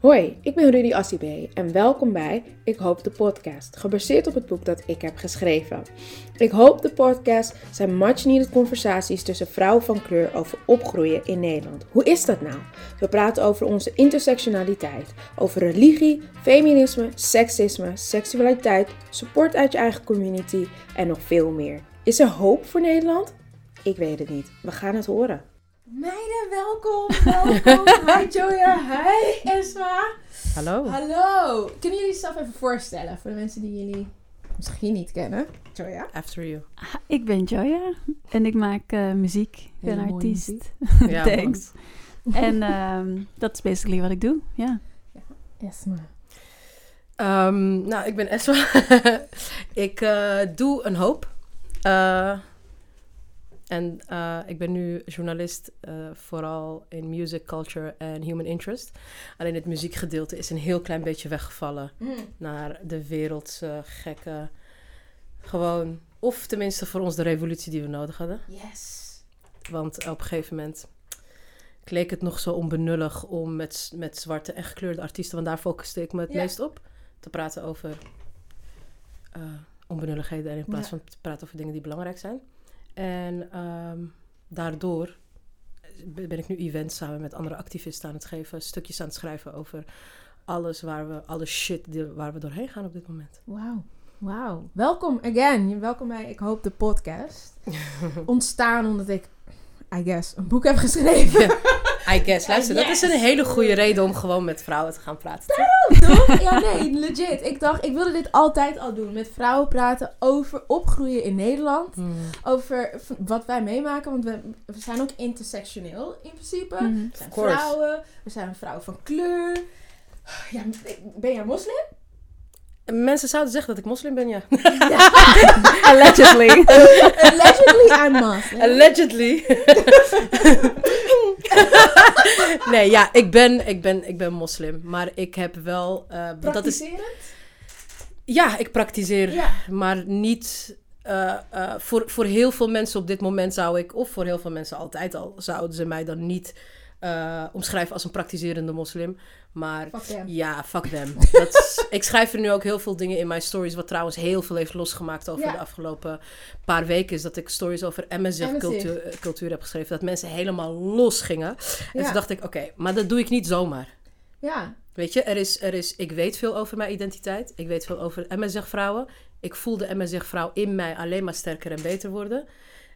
Hoi, ik ben Rudy Assibé en welkom bij Ik Hoop de Podcast, gebaseerd op het boek dat ik heb geschreven. Ik Hoop de Podcast zijn much-needed conversaties tussen vrouwen van kleur over opgroeien in Nederland. Hoe is dat nou? We praten over onze intersectionaliteit, over religie, feminisme, seksisme, seksualiteit, support uit je eigen community en nog veel meer. Is er hoop voor Nederland? Ik weet het niet. We gaan het horen. Meiden, welkom, welkom. Hi Joya, hi Esma. Hallo. Hallo. Kunnen jullie jezelf even voorstellen voor de mensen die jullie misschien niet kennen? Joya. After you. Ik ben Joya en ik maak uh, muziek. Ik ben Hele artiest. muziek. Ja, Thanks. En ehm, dat is basically wat ik doe. Ja. Esma. Ehm, nou, ik ben Esma. ik eh, doe een hoop. Eh, en eh, ik ben nu journalist, eh, vooral in music, culture en human interest. Alleen het muziekgedeelte is een heel klein beetje weggevallen naar de wereldse gekke. Gewoon, of tenminste voor ons de revolutie die we nodig hadden. Yes. Want op een gegeven moment leek het nog zo onbenullig om met, met zwarte en gekleurde artiesten, want daar focuste ik me het meest op, te praten over eh, onbenulligheden en in plaats van te praten over dingen die belangrijk zijn. En ehm, daardoor ben ik nu events samen met andere activisten aan het geven, stukjes aan het schrijven over alles waar we, alle shit die, waar we doorheen gaan op dit moment. Wauw. Wauw. Welkom again. Welkom bij Ik Hoop de Podcast. Ontstaan omdat ik, I guess, een boek heb geschreven. I guess, luister, dat is een hele goede reden om gewoon met vrouwen te gaan praten. Toch? Ja, nee, legit. Ik dacht, ik wilde dit altijd al doen. Met vrouwen praten over opgroeien in Nederland. Hmm. Over wat wij meemaken. Want we, we zijn ook intersectioneel in principe. Mhm. We zijn vrouwen. We zijn een vrouw van kleur. Ja, ben jij moslim? Mensen zouden zeggen dat ik moslim ben, ja. Allegedly. Allegedly I'm Muslim. Allegedly. nee, ja, ik ben, ik, ben, ik ben moslim. Maar ik heb wel... eh, dat is, ja, ik praktiseer. Ja. Maar niet... eh, eh, voor, voor heel veel mensen op dit moment zou ik... Of voor heel veel mensen altijd al... Zouden ze mij dan niet eh, omschrijven als een praktiserende moslim. Maar... Fuck. Ja, fuck them. Dat is- ik schrijf er nu ook heel veel dingen in mijn stories, wat trouwens heel veel heeft losgemaakt over Ja. de afgelopen paar weken. Is dat ik stories over MSF MSF. cultuur, eh, cultuur heb geschreven. Dat mensen helemaal los gingen. En toen dacht ik, oké, maar dat doe ik niet zomaar. Ja. Weet je, er is, er is, ik weet veel over mijn identiteit. Ik weet veel over MSF-vrouwen. Ik voel de MSF-vrouw in mij alleen maar sterker en beter worden.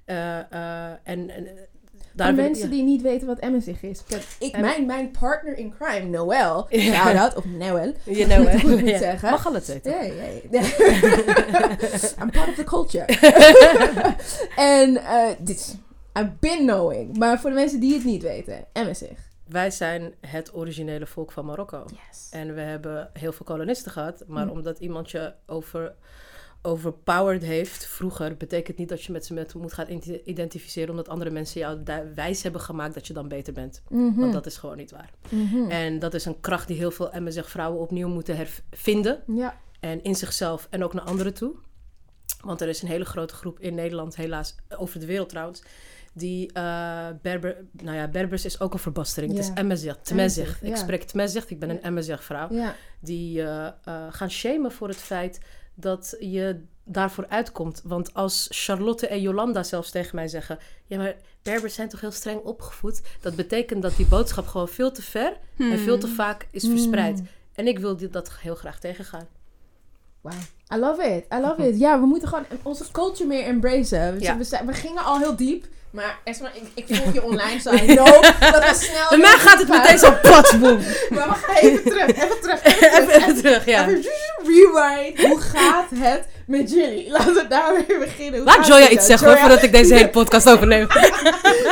Eh, en, en daar Voor mensen ja. die niet weten wat MSig is. Ik, mijn, mijn partner in crime, Noël. Ja. Shout-out, of Noël. You know, hè? Hoe moet ik Ja. zeggen? Mag alle twee, toch? Ja, ja, ja. I'm part of the culture. en eh, dit is... I've been knowing. Maar voor de mensen die het niet weten. MSig. Wij zijn het originele volk van Marokko. Yes. En we hebben heel veel kolonisten gehad. Maar Mm. omdat iemand je over, overpowered heeft vroeger, betekent niet dat je met ze met moet gaan identi- identificeren. Omdat andere mensen jou wijs hebben gemaakt dat je dan beter bent. Mhm. Want dat is gewoon niet waar. Mhm. En dat is een kracht die heel veel MSG vrouwen opnieuw moeten hervinden. Ja. En in zichzelf en ook naar anderen toe. Want er is een hele grote groep in Nederland, helaas, over de wereld trouwens. Die eh, Berber, nou ja, Berbers is ook een verbastering. Het is Tmezig. Tmezig, Ik spreek Tmezig, ik ben een MSG vrouw Ja. die eh, eh, gaan shamen voor het feit dat je daarvoor uitkomt. Want als Charlotte en Jolanda zelfs tegen mij zeggen: Ja, maar Berbers zijn toch heel streng opgevoed? Dat betekent dat die boodschap gewoon veel te ver en veel te vaak is verspreid. Mm. En ik wil dit, dat heel graag tegengaan. Wow. I love it. I love it. Ja, we moeten gewoon onze culture meer embracen. We, Ja. we, zijn- we gingen al heel diep. Maar Esma, ik, ik volg je online, zo I know dat we snel... Bij mij gaat het meteen zo patsboom. Maar we gaan even terug, even terug, even terug. Even, even terug, ja. Even rewind. Hoe gaat het met jullie? Laten we daarmee beginnen. Hoe Laat Joya iets zeggen voordat ik deze hele podcast overneem.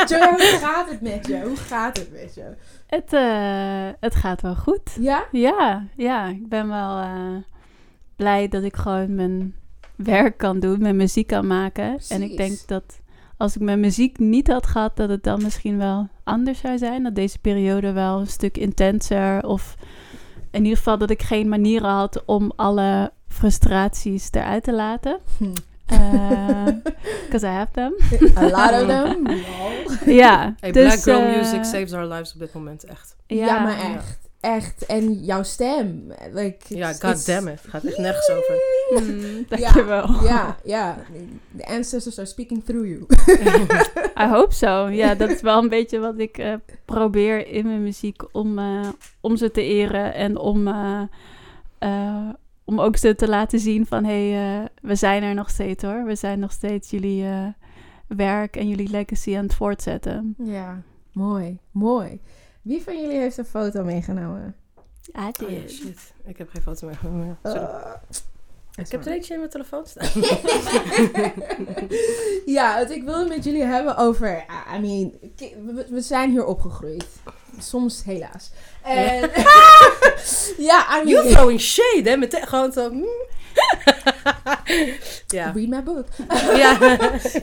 Joya, hoe gaat het met je? Hoe gaat het met je? Het, eh, het gaat wel goed. Ja? Ja, ja. Ik ben wel eh, blij dat ik gewoon mijn werk kan doen, mijn muziek kan maken. En ik denk dat als ik mijn muziek niet had gehad, dat het dan misschien wel anders zou zijn. Dat deze periode wel een stuk intenser of in ieder geval dat ik geen manieren had om alle frustraties eruit te laten. Hm. Because I have them. A lot of them. Ja, Hey, dus, Black Girl eh, Music saves our lives op dit moment, echt. Ja, maar echt. Echt. En jouw stem. Like, Ja, it's- god damn it. Het gaat echt nergens over. Mm, dankjewel. Ja, ja. The ancestors are speaking through you. I hope so. Ja, dat is wel een beetje wat ik eh, probeer in mijn muziek om, eh, om ze te eren en om, eh, eh, om ook ze te laten zien van hé, hey, we zijn er nog steeds hoor. We zijn nog steeds jullie eh, werk en jullie legacy aan het voortzetten. Ja, mooi, mooi. Wie van jullie heeft een foto meegenomen? I Oh, ja, shit. Ik heb geen foto meer. Ja. Sorry. Uh, ik heb er eentje in mijn telefoon staan. ja, want ik wil het met jullie hebben over. I mean, we, zijn hier opgegroeid. Soms helaas. En, ja, I You mean. throwing shade, hè? Meteen gewoon zo... mm. ja. Read my book. ja.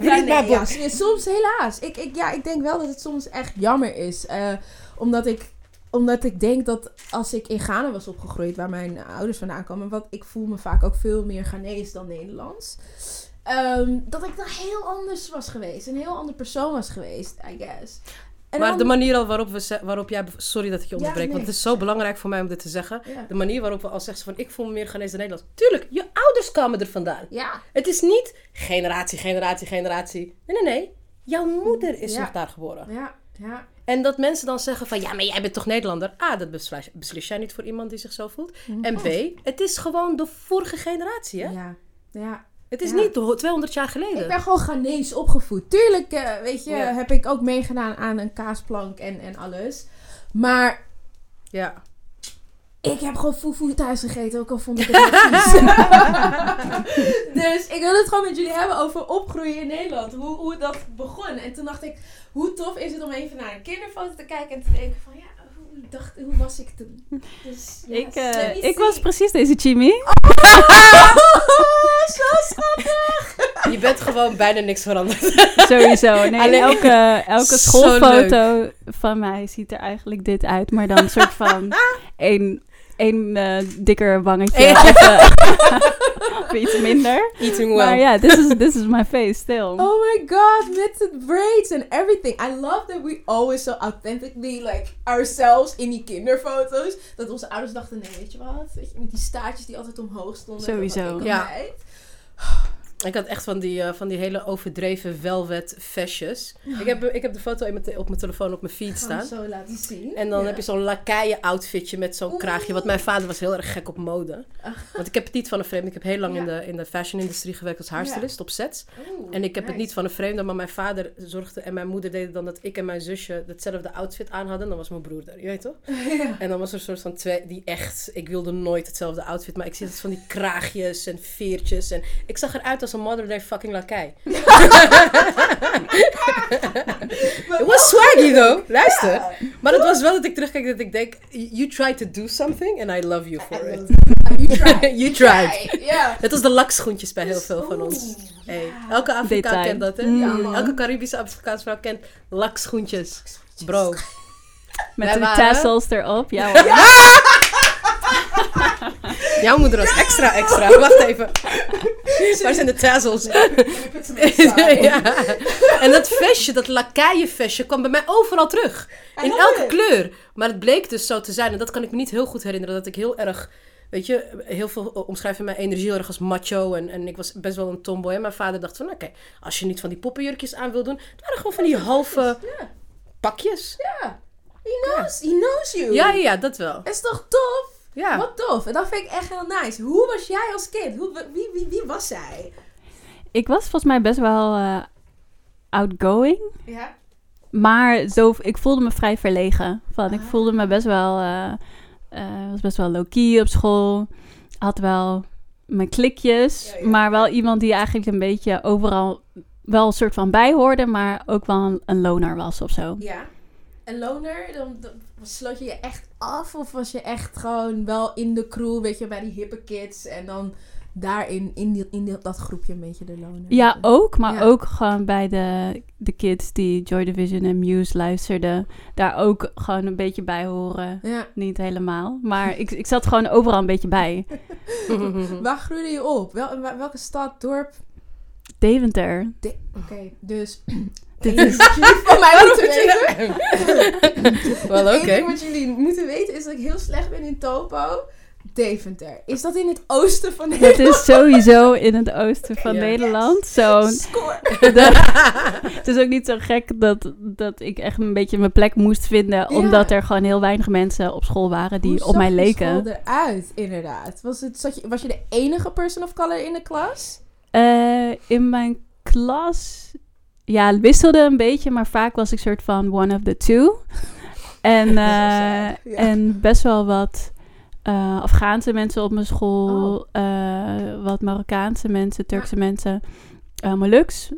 Read my book. soms helaas. Ik, ik, ja, ik denk wel dat het soms echt jammer is. eh, omdat, ik, omdat ik denk dat als ik in Ghana was opgegroeid, waar mijn ouders vandaan komen, wat ik voel me vaak ook veel meer Ghanese dan Nederlands. ehm, dat ik dan heel anders was geweest. Een heel ander persoon was geweest, I guess. En Maar dan- de manier al waarop, we waarop jij... Sorry dat ik je onderbreek, nee. want het is zo belangrijk voor mij om dit te zeggen. Ja. De manier waarop we al zeggen van... Ik voel me meer Ghanese dan Nederlands. Tuurlijk, je ouders kwamen er vandaan. Ja, Het is niet generatie, generatie, generatie. Nee, nee, nee. Jouw moeder is Ja. nog daar geboren. ja, ja. En dat mensen dan zeggen van... Ja, maar jij bent toch Nederlander? A, dat beslis, beslis jij niet voor iemand die zich zo voelt. En B, het is gewoon de vorige generatie, hè? Ja, ja. Het is Ja. niet de 200 jaar geleden. Ik ben gewoon Ghanese opgevoed. Tuurlijk, eh, weet je, Ja. heb ik ook meegedaan aan een kaasplank en, en alles. Maar Ja. ik heb gewoon fufu thuis gegeten, ook al vond ik het niet vies. dus ik wil het gewoon met jullie hebben over opgroeien in Nederland. Hoe, hoe dat begon. En toen dacht ik, hoe tof is het om even naar een kinderfoto te kijken en te denken van, ja, hoe, dacht, hoe was ik toen? Dus, ja, Ik, eh, ik was precies deze Jimmy. Oh, zo schattig! Je bent gewoon bijna niks veranderd. Sowieso. Nee, Alleen- elke, elke schoolfoto van mij ziet er eigenlijk dit uit. Maar dan een soort van één, één eh, dikker wangetje. Ja. Of, eh, of iets minder. Eating well. Maar ja, this is, this is my face still. Oh my god, met de braids and everything. I love that we always so authentically like ourselves in die kinderfoto's. Dat onze ouders dachten, nee, weet je wat? Weet je, met die staartjes die altijd omhoog stonden. Sowieso. Ja. meid. Ik had echt van die, eh, van die hele overdreven velvet vestjes. Ik heb, ik heb de foto in mijn op mijn telefoon op mijn feed we staan. zo laten zien. En dan Ja. heb je zo'n lakaien outfitje met zo'n kraagje. Want mijn vader was heel erg gek op mode. Want ik heb het niet van een vreemde. Ik heb heel lang in, de, in de fashion industrie gewerkt als haarstylist op sets. Oeh, En ik heb het niet van een vreemde, maar mijn vader zorgde en mijn moeder deden dan dat ik en mijn zusje hetzelfde outfit aan hadden. Dan was mijn broer er, je weet toch? Ja. En dan was er een soort van twee, die echt, ik wilde nooit hetzelfde outfit, maar ik zie het van die kraagjes en veertjes. En ik zag eruit als een modern day fucking lakij. It was swaggy though, luister. Ja. Maar het was wel dat ik terugkijk dat ik denk, you tried to do something and I love you for it. You tried. You tried. Ja. Net als de lakschoentjes bij heel veel van ons. Hey, elke Afrikaan kent dat, hè? Mm. Elke Caribische Afrikaanse vrouw kent lakschoentjes. Bro. Met de waren- tassels erop. Ja hoor. Jouw moeder was extra extra. Wacht even. Waar zijn de ja. En dat vestje, dat lakaienvestje, kwam bij mij overal terug. I In elke kleur. Maar het bleek dus zo te zijn. En dat kan ik me niet heel goed herinneren. Dat ik heel erg... Weet je, heel veel omschrijven mijn energie heel erg als macho. En, en ik was best wel een tomboy. En mijn vader dacht van, oké, als je niet van die poppenjurkjes aan wil doen. Het waren gewoon van die halve Ja. pakjes. Ja. He knows. He knows you. Ja, ja, dat wel. Is toch tof? Ja. Wat tof. En dat vind ik echt heel nice. Hoe was jij als kind? Hoe, wie, wie, wie was zij? Ik was volgens mij best wel eh, outgoing. Ja. Maar zo, ik voelde me vrij verlegen. Van, ik Ah. voelde me best wel, eh, eh, was best wel low-key op school. Had wel mijn klikjes. Ja, ja. Maar wel iemand die eigenlijk een beetje overal wel een soort van bij hoorde. Maar ook wel een, een loner was of zo. Ja. En loner, dan, dan sloot je je echt af? Of was je echt gewoon wel in de crew, weet je, bij die hippe kids. En dan daarin, in, die, in die, dat groepje een beetje de loner? Ja, ook. Maar Ja. ook gewoon bij de, de kids die Joy Division en Muse luisterden. Daar ook gewoon een beetje bij horen. Ja. Niet helemaal. Maar ik, ik zat gewoon overal een beetje bij. Waar groeide je op? Wel- welke stad, dorp? Deventer. De- Oké, dus Dit is- van mij moeten weten. Wel, oké. ding wat jullie moeten weten is dat ik heel slecht ben in topo. Deventer. Is dat in het oosten van Het Nederland? is sowieso in het oosten van. Nederland. Zo, Score. het is ook niet zo gek dat, dat ik echt een beetje mijn plek moest vinden. Omdat er gewoon heel weinig mensen op school waren die Hoe op mij zag je leken. school eruit, inderdaad? Was, het, zat je, was je de enige person of color in de klas? Eh, in mijn klas, ja, het wisselde een beetje, maar vaak was ik soort van one of the two. En, eh, ja. en best wel wat eh, Afghaanse mensen op mijn school, Oh. eh, wat Marokkaanse mensen, Turkse mensen, uh, Molux.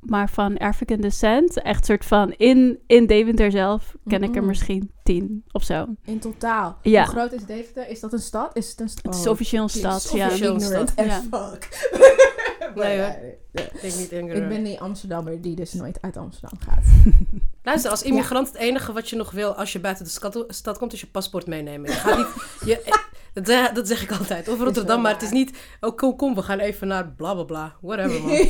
Maar van African descent, echt soort van in, in Deventer zelf, ken ik er misschien tien of zo. In totaal. Ja. Hoe groot is Deventer? Is dat een stad? Is het een stad? Het is officieel een stad, ja. officieel. ignorant stad. Ja. fuck. Nee, ja. Ik denk niet Ik ben die Amsterdammer die dus nooit uit Amsterdam gaat. Luister, als immigrant het enige wat je nog wil als je buiten de stad, stad komt, is je paspoort meenemen. Je gaat niet, je, dat, zeg, dat zeg ik altijd. Of Rotterdam, maar het is niet, oh kom, kom, we gaan even naar bla bla bla. Whatever man.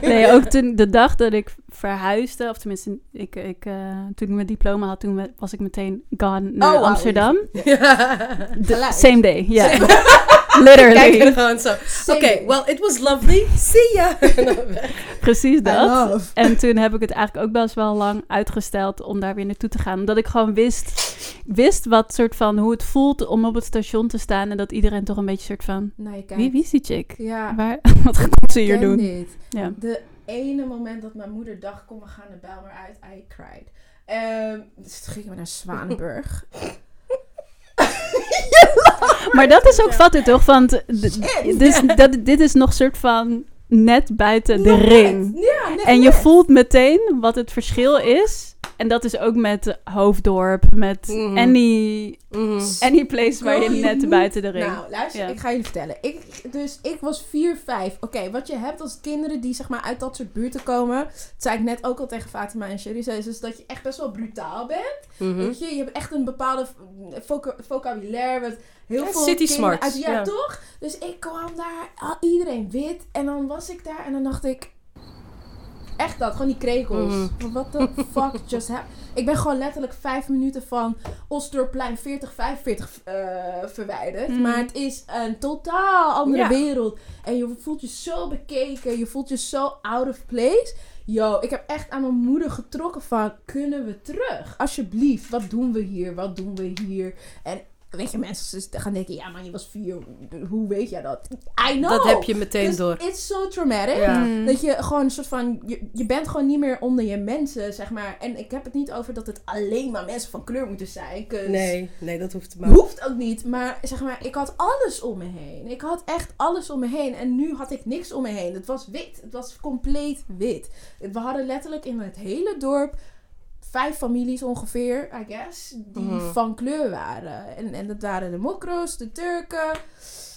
Nee, ook toen de dag dat ik verhuisde, of tenminste, ik, ik, eh, toen ik mijn diploma had, toen was ik meteen gone naar Oh. Amsterdam. De, same day, ja. er Literally. gewoon zo. Oké, well, it was lovely. See ya. Precies dat. En toen heb ik het eigenlijk ook best wel lang uitgesteld om daar weer naartoe te gaan. Omdat ik gewoon wist, wist wat soort van, hoe het voelt om op het station te staan. En dat iedereen toch een beetje soort van, Nou, wie, wie is die chick? Ja, Waar, wat gaat ze hier ken doen? dit. Ja. De ene moment dat mijn moeder dacht, kom, we gaan de bel maar uit. I cried. Ehm dus toen gingen we naar Zwanenburg. Maar dat is ook vatten toch? Want dus, dat, dit is nog soort van net buiten de net. ring. Ja, net En je net. voelt meteen wat het verschil is. En dat is ook met Hoofddorp, met Mhm. any, Mhm. any place waar je net moet- buiten de ring. Nou, luister, Ja. ik ga jullie vertellen. Ik, dus ik was 4, 5. Oké, wat je hebt als kinderen die zeg maar uit dat soort buurten komen. Dat zei ik net ook al tegen Fatima en Sherry. Zei ze, is dat je echt best wel brutaal bent. Weet je, je hebt echt een bepaalde voca- vocabulaire. Met heel Ja, veel city Uit, ja, ja. toch? Dus ik kwam daar, iedereen wit. En dan was ik daar en dan dacht ik... Echt dat, gewoon die krekels. Van, What the fuck just happened? Ik ben gewoon letterlijk vijf minuten van Osdorpplein 40, 45 eh, verwijderd. Mhm. Maar het is een totaal andere Ja. wereld. En je voelt je zo bekeken. Je voelt je zo out of place. Yo, ik heb echt aan mijn moeder getrokken van... Kunnen we terug? Alsjeblieft, wat doen we hier? Wat doen we hier? En weet je, mensen gaan denken... Ja, maar je was vier. Hoe weet jij dat? I know! Dat heb je meteen Dus door. It's so traumatic. Ja. Mm. Dat je gewoon een soort van... Je, je bent gewoon niet meer onder je mensen, zeg maar. En ik heb het niet over dat het alleen maar mensen van kleur moeten zijn. Nee, nee, dat hoeft maar. Hoeft ook niet, maar zeg maar, ik had alles om me heen. Ik had echt alles om me heen. En nu had ik niks om me heen. Het was wit. Het was compleet wit. We hadden letterlijk in het hele dorp vijf families ongeveer, I guess, die Mhm. van kleur waren. En, en dat waren de Mokro's, de Turken.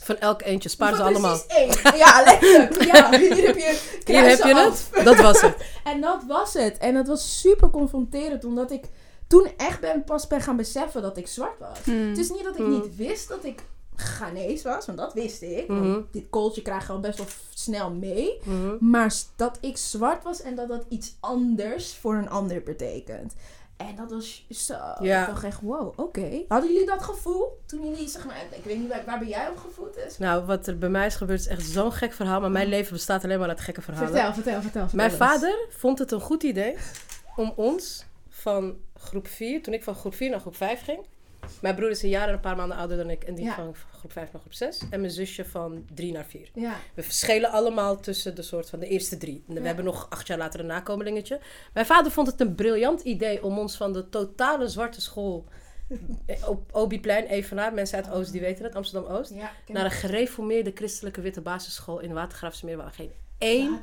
Van elk eentje, spaar ze allemaal. Één. Ja, letterlijk. Ja, hier heb je Hier heb je kruisen het. Dat was het. en dat was het. En dat was super confronterend, omdat ik toen echt ben, pas ben gaan beseffen dat ik zwart was. Mm. Het is niet dat ik Mm. niet wist dat ik Ghanese was, want dat wist ik. want Mhm. Dit kooltje krijg je al best wel snel mee. Mhm. Maar dat ik zwart was en dat dat iets anders voor een ander betekent. En dat was zo. Ja. Ik dacht echt, wow, oké. Hadden jullie dat gevoel? Toen jullie, zeg maar, ik weet niet, waar, waar ben jij op gevoed? Is? Nou, wat er bij mij is gebeurd is echt zo'n gek verhaal. Maar mijn leven bestaat alleen maar uit gekke verhalen. Vertel, vertel, vertel. vertel Mijn eens. vader vond het een goed idee om ons van groep 4, toen ik van groep 4 naar groep 5 ging. Mijn broer is een jaar en een paar maanden ouder dan ik. En die van groep 5 naar groep 6. En mijn zusje van 3 naar 4. Ja. We verschillen allemaal tussen de soort van de eerste drie. En we hebben nog acht jaar later een nakomelingetje. Mijn vader vond het een briljant idee om ons van de totale zwarte school eh, op Obieplein, Evenaar, mensen uit Oost die weten het, Amsterdam-Oost, Ja, naar een gereformeerde christelijke witte basisschool in Watergraafsmeer waar geen één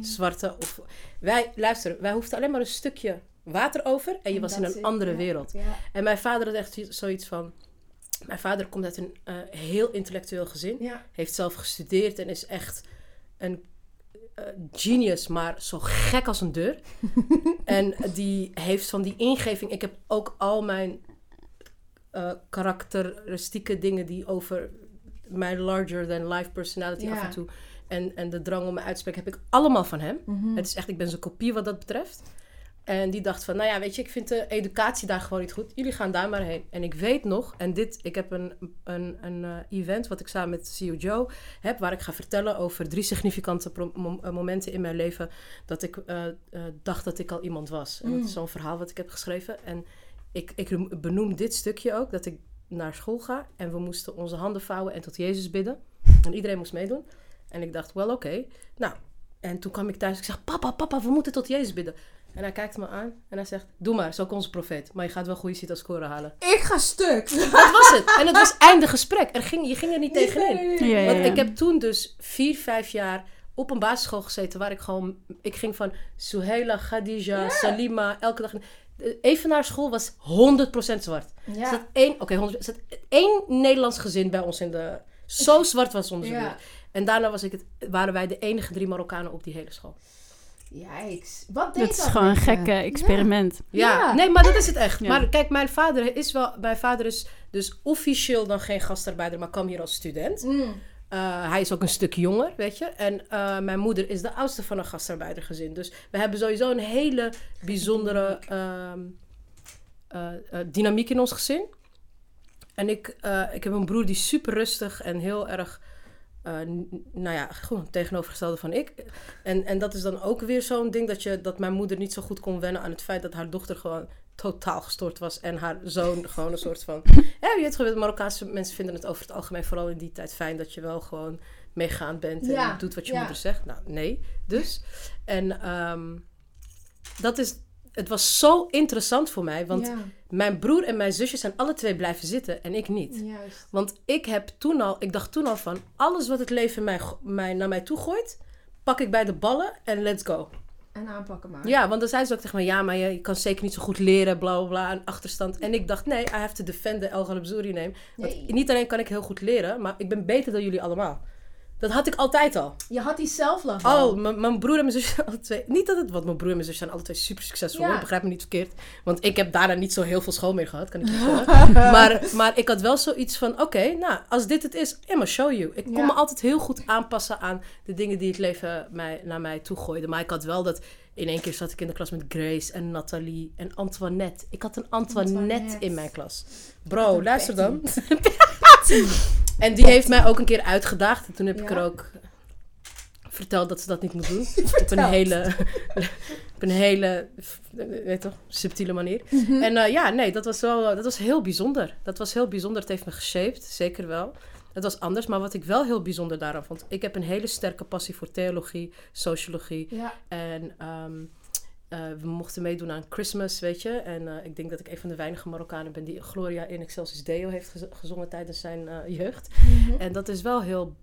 zwarte of... Wij, luister, wij hoefden alleen maar een stukje water over en je was in een andere ja, wereld. Ja. En mijn vader had echt zoiets van... Mijn vader komt uit een eh, heel intellectueel gezin Ja. heeft zelf gestudeerd en is echt een eh, genius, maar zo gek als een deur. en die heeft van die ingeving. Ik heb ook al mijn eh, karakteristieke dingen die over mijn larger than life personality af en toe en, en de drang om me uit te spreken heb ik allemaal van hem. Mhm. Het is echt, ik ben zijn kopie wat dat betreft. En die dacht van, nou ja, weet je, ik vind de educatie daar gewoon niet goed. Jullie gaan daar maar heen. En ik weet nog, en dit, ik heb een, een, een eh, event wat ik samen met CEO Joe heb, waar ik ga vertellen over drie significante eh, momenten in mijn leven dat ik eh, dacht dat ik al iemand was. En dat is zo'n verhaal wat ik heb geschreven. En ik, ik benoem dit stukje ook, dat ik naar school ga en we moesten onze handen vouwen en tot Jezus bidden. En iedereen moest meedoen. En ik dacht, wel oké. Nou, en toen kwam ik thuis. Ik zeg, papa, papa, we moeten tot Jezus bidden. En hij kijkt me aan en hij zegt, doe maar, zo onze profeet. Maar je gaat wel goede CITA-score halen. Ik ga stuk. Dat was het. En het was einde gesprek. Er ging, je ging er niet tegenin. Ja, ja, Want ik heb toen dus vier, vijf jaar op een basisschool gezeten waar ik gewoon... Ik ging van Suhaila, Khadija, Salima, elke dag... De Evenaar school was 100% zwart. Er Ja. zat één, oké, 100 er zat één Nederlands gezin bij ons in de... Zo zwart was onze Ja. buurt. En daarna was ik het, waren wij de enige drie Marokkanen op die hele school. Yikes. Wat deed Dat is dat gewoon een gekke experiment. Ja, Ja. nee, maar dat is het echt. Ja. Maar kijk, mijn vader is wel... Mijn vader is dus officieel dan geen gastarbeider, maar kwam hier als student. Mm. Uh, hij is ook een stuk jonger, weet je. En uh, mijn moeder is de oudste van een gastarbeidergezin. Dus we hebben sowieso een hele bijzondere uh, dynamiek in ons gezin. En ik, uh, ik heb een broer die super rustig en heel erg... Uh, nou ja, gewoon tegenovergestelde van ik. En, en dat is dan ook weer zo'n ding dat, je, dat mijn moeder niet zo goed kon wennen aan het feit dat haar dochter gewoon totaal gestoord was. En haar zoon gewoon een soort van... Ja, je weet gewoon, Marokkaanse mensen vinden het over het algemeen, vooral in die tijd, fijn dat je wel gewoon meegaand bent en Ja, doet wat je ja. moeder zegt. Nou, nee, dus. En um, dat is... Het was zo interessant voor mij, want Ja. mijn broer en mijn zusje zijn alle twee blijven zitten en ik niet. Juist. Want ik heb toen al, ik dacht toen al van, alles wat het leven mij, mij, naar mij toe gooit, pak ik bij de ballen en let's go. En aanpakken maar. Ja, want dan zei ze ook tegen me, ja, maar je, je kan zeker niet zo goed leren, bla bla bla, een achterstand. En ik dacht, nee, I have to defend the El Galabzouri name. Want Nee. niet alleen kan ik heel goed leren, maar ik ben beter dan jullie allemaal. Dat had ik altijd al. Je had die zelflove Oh, m- mijn broer en mijn zus zijn alle twee... Niet dat het... Want mijn broer en mijn zus zijn alle twee super succesvol. Ja. Begrijp me niet verkeerd. Want ik heb daarna niet zo heel veel school meer gehad. Kan ik je zeggen. maar, maar ik had wel zoiets van... Oké, nou, als dit het is, I'ma show you. Ik kon Ja. me altijd heel goed aanpassen aan de dingen die het leven mij, naar mij toe gooide. Maar ik had wel dat... In één keer zat ik in de klas met Grace en Nathalie en Antoinette. Ik had een Antoinette, Antoinette. in mijn klas. Bro, luister dan. En die heeft mij ook een keer uitgedaagd. En toen heb ik er ook verteld dat ze dat niet moet doen. op een hele, op een hele, weet toch, subtiele manier. Mhm. En eh, ja, nee, dat was wel, dat was heel bijzonder. Dat was heel bijzonder. Het heeft me geshaped, zeker wel. Het was anders, maar wat ik wel heel bijzonder daaraan vond... Ik heb een hele sterke passie voor theologie, sociologie. Ja. En ehm, eh, we mochten meedoen aan Christmas, weet je. En eh, ik denk dat ik een van de weinige Marokkanen ben... die Gloria in Excelsis Deo heeft gez- gezongen tijdens zijn eh, jeugd. Mhm. En dat is wel heel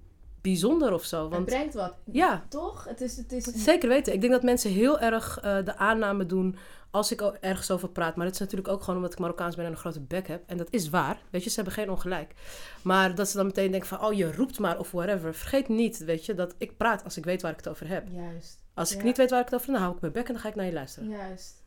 bijzonder of zo. Het Want brengt wat. ja, Toch? Het is... Het is zeker weten. Ik denk dat mensen heel erg eh, de aanname doen als ik ergens over praat. Maar dat is natuurlijk ook gewoon omdat ik Marokkaans ben en een grote bek heb. En dat is waar. Weet je, ze hebben geen ongelijk. Maar dat ze dan meteen denken van, oh, je roept maar of whatever. Vergeet niet, weet je, dat ik praat als ik weet waar ik het over heb. Juist. Als ik Ja. niet weet waar ik het over heb, dan hou ik mijn bek en dan ga ik naar je luisteren. Juist.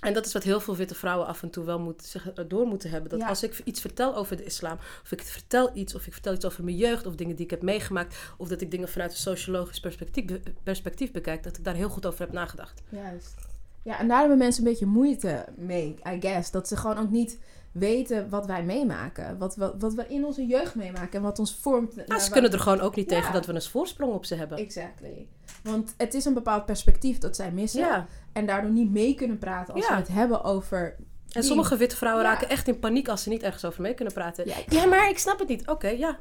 En dat is wat heel veel witte vrouwen af en toe wel moet, zich door moeten hebben. Dat Ja. als ik iets vertel over de islam, of ik vertel iets, of ik vertel iets over mijn jeugd, of dingen die ik heb meegemaakt, of dat ik dingen vanuit een sociologisch perspectief, perspectief bekijk, dat ik daar heel goed over heb nagedacht. Juist. Ja, en daar hebben mensen een beetje moeite mee, I guess. Dat ze gewoon ook niet weten wat wij meemaken. Wat, wat, wat we in onze jeugd meemaken en wat ons vormt. Nou, naar ze kunnen er gewoon ook niet Ja. tegen dat we een voorsprong op ze hebben. Exactly. Want het is een bepaald perspectief dat zij missen. Ja, En daardoor niet mee kunnen praten als Ja. we het hebben over... en sommige witte vrouwen Ja. raken echt in paniek als ze niet ergens over mee kunnen praten. Ja, Ja, maar ik snap het niet. Oké, ja.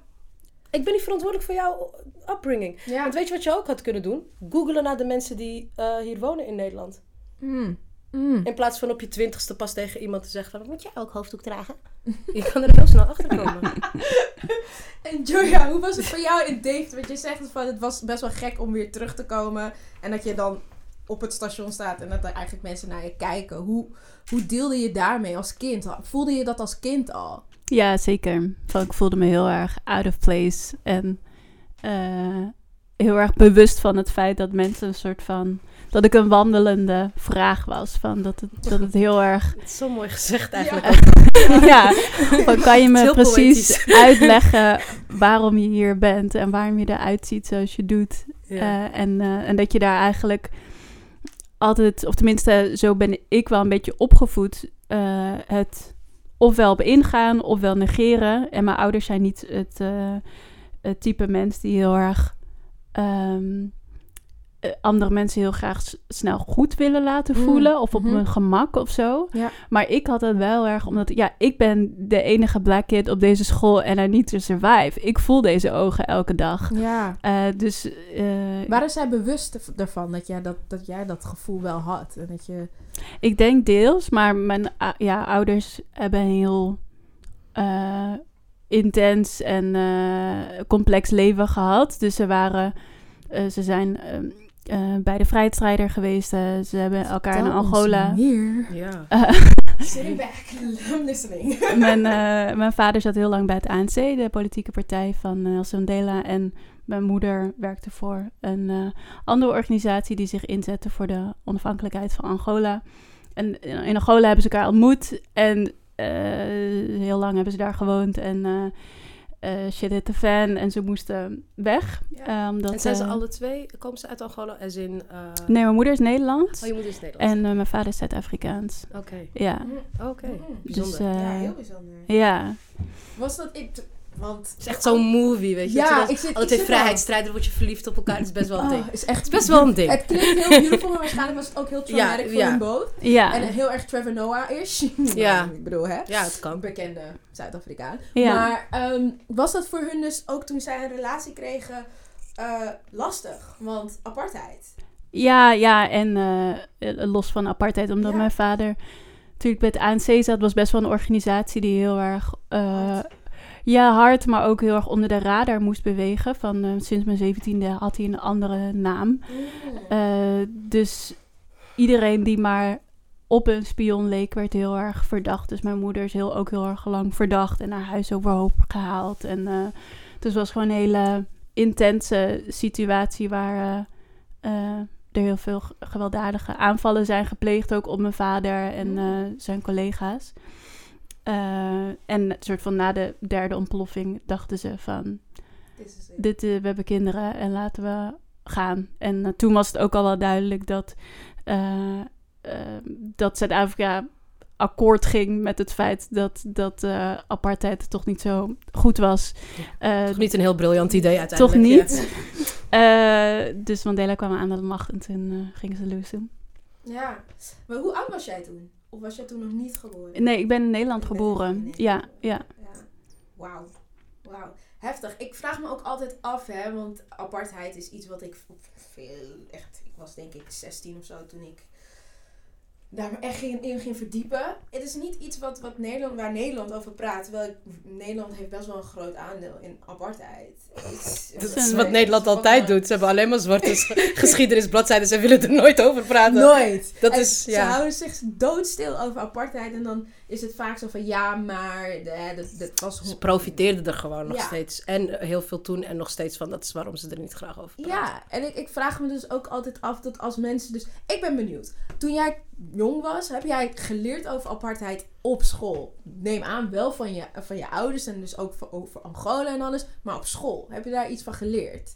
Ik ben niet verantwoordelijk voor jouw upbringing. Want weet je wat je ook had kunnen doen? Googelen naar de mensen die eh, hier wonen in Nederland. Mm. Mm. In plaats van op je twintigste pas tegen iemand te zeggen van... Moet jij ook hoofddoek dragen? Je kan er heel snel achter komen. En Joya, hoe was het voor jou in Deventer? Want je zegt van het was best wel gek om weer terug te komen. En dat je dan op het station staat en dat er eigenlijk mensen naar je kijken. Hoe, hoe deelde je daarmee als kind? Voelde je dat als kind al? Ja, zeker. Van, ik voelde me heel erg out of place. En eh, heel erg bewust van het feit dat mensen een soort van... dat ik een wandelende vraag was. Van dat, het, dat het heel erg Het is zo mooi gezegd eigenlijk. ja, van kan je me precies poëtisch. uitleggen waarom je hier bent en waarom je eruit ziet zoals je doet. Ja. Eh, en, eh, en dat je daar eigenlijk altijd, of tenminste zo ben ik wel een beetje opgevoed, eh, het ofwel op ingaan ofwel negeren. En mijn ouders zijn niet het, eh, type mens die heel erg ehm, eh, andere mensen heel graag snel goed willen laten Mm, voelen of op mhm. hun gemak of zo. Ja. Maar ik had het wel erg omdat, ja, ik ben de enige black kid op deze school en I need to survive. Ik voel deze ogen elke dag. Ja. Eh, dus eh, Waren zij bewust ervan dat jij dat, dat jij dat gevoel wel had? En dat je... ik denk deels, maar mijn ja, ouders hebben een heel eh, intens en eh, complex leven gehad. Dus ze waren, eh, ze zijn ehm, eh, bij de vrijheidsstrijder geweest. eh, ze hebben elkaar in Angola. Meer. Ja. Sitting back, I'm listening. mijn, eh, mijn vader zat heel lang bij het ANC, de politieke partij van eh, Nelson Mandela. En mijn moeder werkte voor een eh, andere organisatie die zich inzette voor de onafhankelijkheid van Angola. En in Angola hebben ze elkaar ontmoet en eh, heel lang hebben ze daar gewoond. En eh eh, shit hit the fan en ze moesten weg. Ja. eh, omdat, En zijn ze eh, alle twee, komen ze uit Angola? As in, eh, Nee, mijn moeder is Nederlands Oh, je moeder is Nederlands. en eh, mijn vader is Zuid-Afrikaans. Oké, Ja, oké. Mm. Bijzonder. dus eh, Ja, heel bijzonder. ja. Was dat ik... Want... Het is echt zo'n movie, weet je. Ja, Dat je dan- ik zit- Alle ik twee word je verliefd op elkaar. Het is best wel een Oh, ding. is echt Het is best wel een ding. Het klinkt heel beautiful, maar waarschijnlijk was het ook heel traumatic voor ja. hun boot. Ja. En heel erg Trevor Noah-ish. Ja. ik bedoel, hè? Ja, het kan. Bekende Zuid-Afrikaan. Ja. Maar ehm, was dat voor hun dus ook toen zij een relatie kregen eh, lastig? Want apartheid. Ja, ja, en eh, los van apartheid, omdat Ja. mijn vader natuurlijk bij het ANC zat, was best wel een organisatie die heel erg, eh. Ja, hard, maar ook heel erg onder de radar moest bewegen. Van eh, sinds mijn zeventiende had hij een andere naam. Eh, dus iedereen die maar op een spion leek, werd heel erg verdacht. Dus mijn moeder is heel, ook heel erg lang verdacht en haar huis overhoop gehaald. En eh, dus het was gewoon een hele intense situatie waar er heel veel gewelddadige aanvallen zijn gepleegd, ook op mijn vader en zijn collega's. Eh, en soort van na de derde ontploffing dachten ze van Dit eh, we hebben kinderen en laten we gaan. En eh, toen was het ook al wel duidelijk dat, dat Zuid-Afrika akkoord ging met het feit dat, dat eh, apartheid toch niet zo goed was. Eh, Toch niet een heel briljant idee toch uiteindelijk. niet. Eh, dus Mandela kwam aan de macht en toen gingen ze los doen. Ja. Maar hoe oud was jij toen? Of was jij toen nog niet geboren? Nee, ik ben in Nederland Ik geboren. in Nederland Ja, ja. Ja. Wauw. Wauw. Heftig. Ik vraag me ook altijd af, hè, want apartheid is iets wat ik veel, echt, ik was denk ik 16 of zo toen ik daar echt in, in ging verdiepen. Het is niet iets wat, wat Nederland, waar Nederland over praat, terwijl ik, Nederland heeft best wel een groot aandeel in apartheid. Is- Dat is wat Nederland is altijd van, doet. Ze hebben alleen maar zwarte sch- geschiedenisbladzijden. Ze willen er nooit over praten. Nooit. Dat En is, Ze ja. houden zich doodstil over apartheid en dan is het vaak zo van ja, maar dat, dat was Ze profiteerden er gewoon nog Ja. steeds. En heel veel toen en nog steeds van. Dat is waarom ze er niet graag over praten. Ja, en ik, ik vraag me dus ook altijd af dat als mensen dus... Ik ben benieuwd. Toen jij jong was, heb jij geleerd over apartheid op school? Neem aan, wel van je, van je ouders en dus ook van, over Angola en alles. Maar op school, heb je daar iets van geleerd?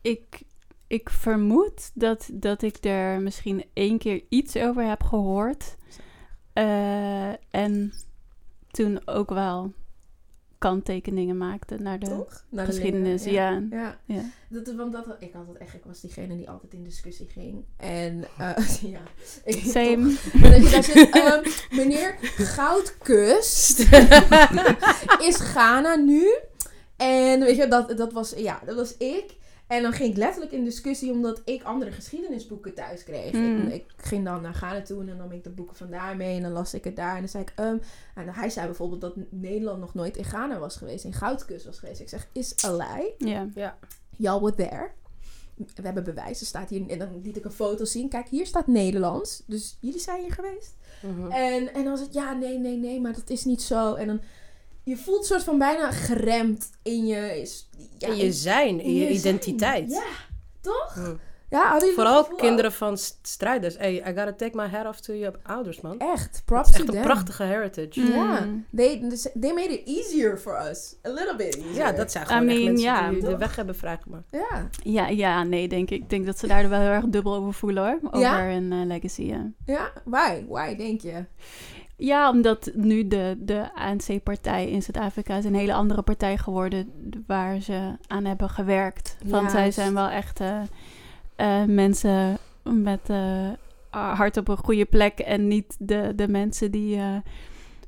Ik, ik vermoed dat, dat ik er misschien één keer iets over heb gehoord. Eh, en toen ook wel kanttekeningen maakte naar de Toch? Naar de geschiedenis. Ja. ja. Ja. Dat, want dat, ik had het echt, ik was diegene die altijd in discussie ging. En uh, ja, ik Same. toch. Zit, ehm, meneer Goudkust is Ghana nu. En weet je, dat, dat, was, ja, dat was ik. En dan ging ik letterlijk in discussie omdat ik andere geschiedenisboeken thuis kreeg. Mm. Ik, ik ging dan naar Ghana toe en dan nam ik de boeken van daar mee en dan las ik het daar. En dan zei ik, ehm, en hij zei bijvoorbeeld dat Nederland nog nooit in Ghana was geweest, in Goudkust was geweest. Ik zeg, is a lie. Ja. Y'all were there. We hebben bewijs. Er staat hier, en dan liet ik een foto zien. Kijk, hier staat Nederlands. Dus jullie zijn hier geweest. Mhm. En, en dan was het, ja, nee, nee, nee, maar dat is niet zo. En dan, je voelt soort van bijna geremd in je... is- Ja, in je zijn, in je identiteit. Ja, toch? Mhm. Ja, Vooral kinderen van st- strijders. Hey, I gotta take my hat off to je ouders, man. Echt, Het props is to echt een them. prachtige heritage. Mm. Ja, they, they made it easier for us. A little bit easier. Ja, dat zijn I gewoon echt mean, mensen ja. die de weg hebben vrijgemaakt. Ja, Ja, ja, nee, denk ik. Ik denk dat ze daar wel heel erg dubbel over voelen hoor. Over Ja? hun eh, legacy, ja. ja. Why? Why, denk je? Ja, omdat nu de, de ANC-partij in Zuid-Afrika is een hele andere partij geworden waar ze aan hebben gewerkt. Want zij zijn wel echt eh, eh, mensen met eh, hart op een goede plek en niet de, de mensen die eh,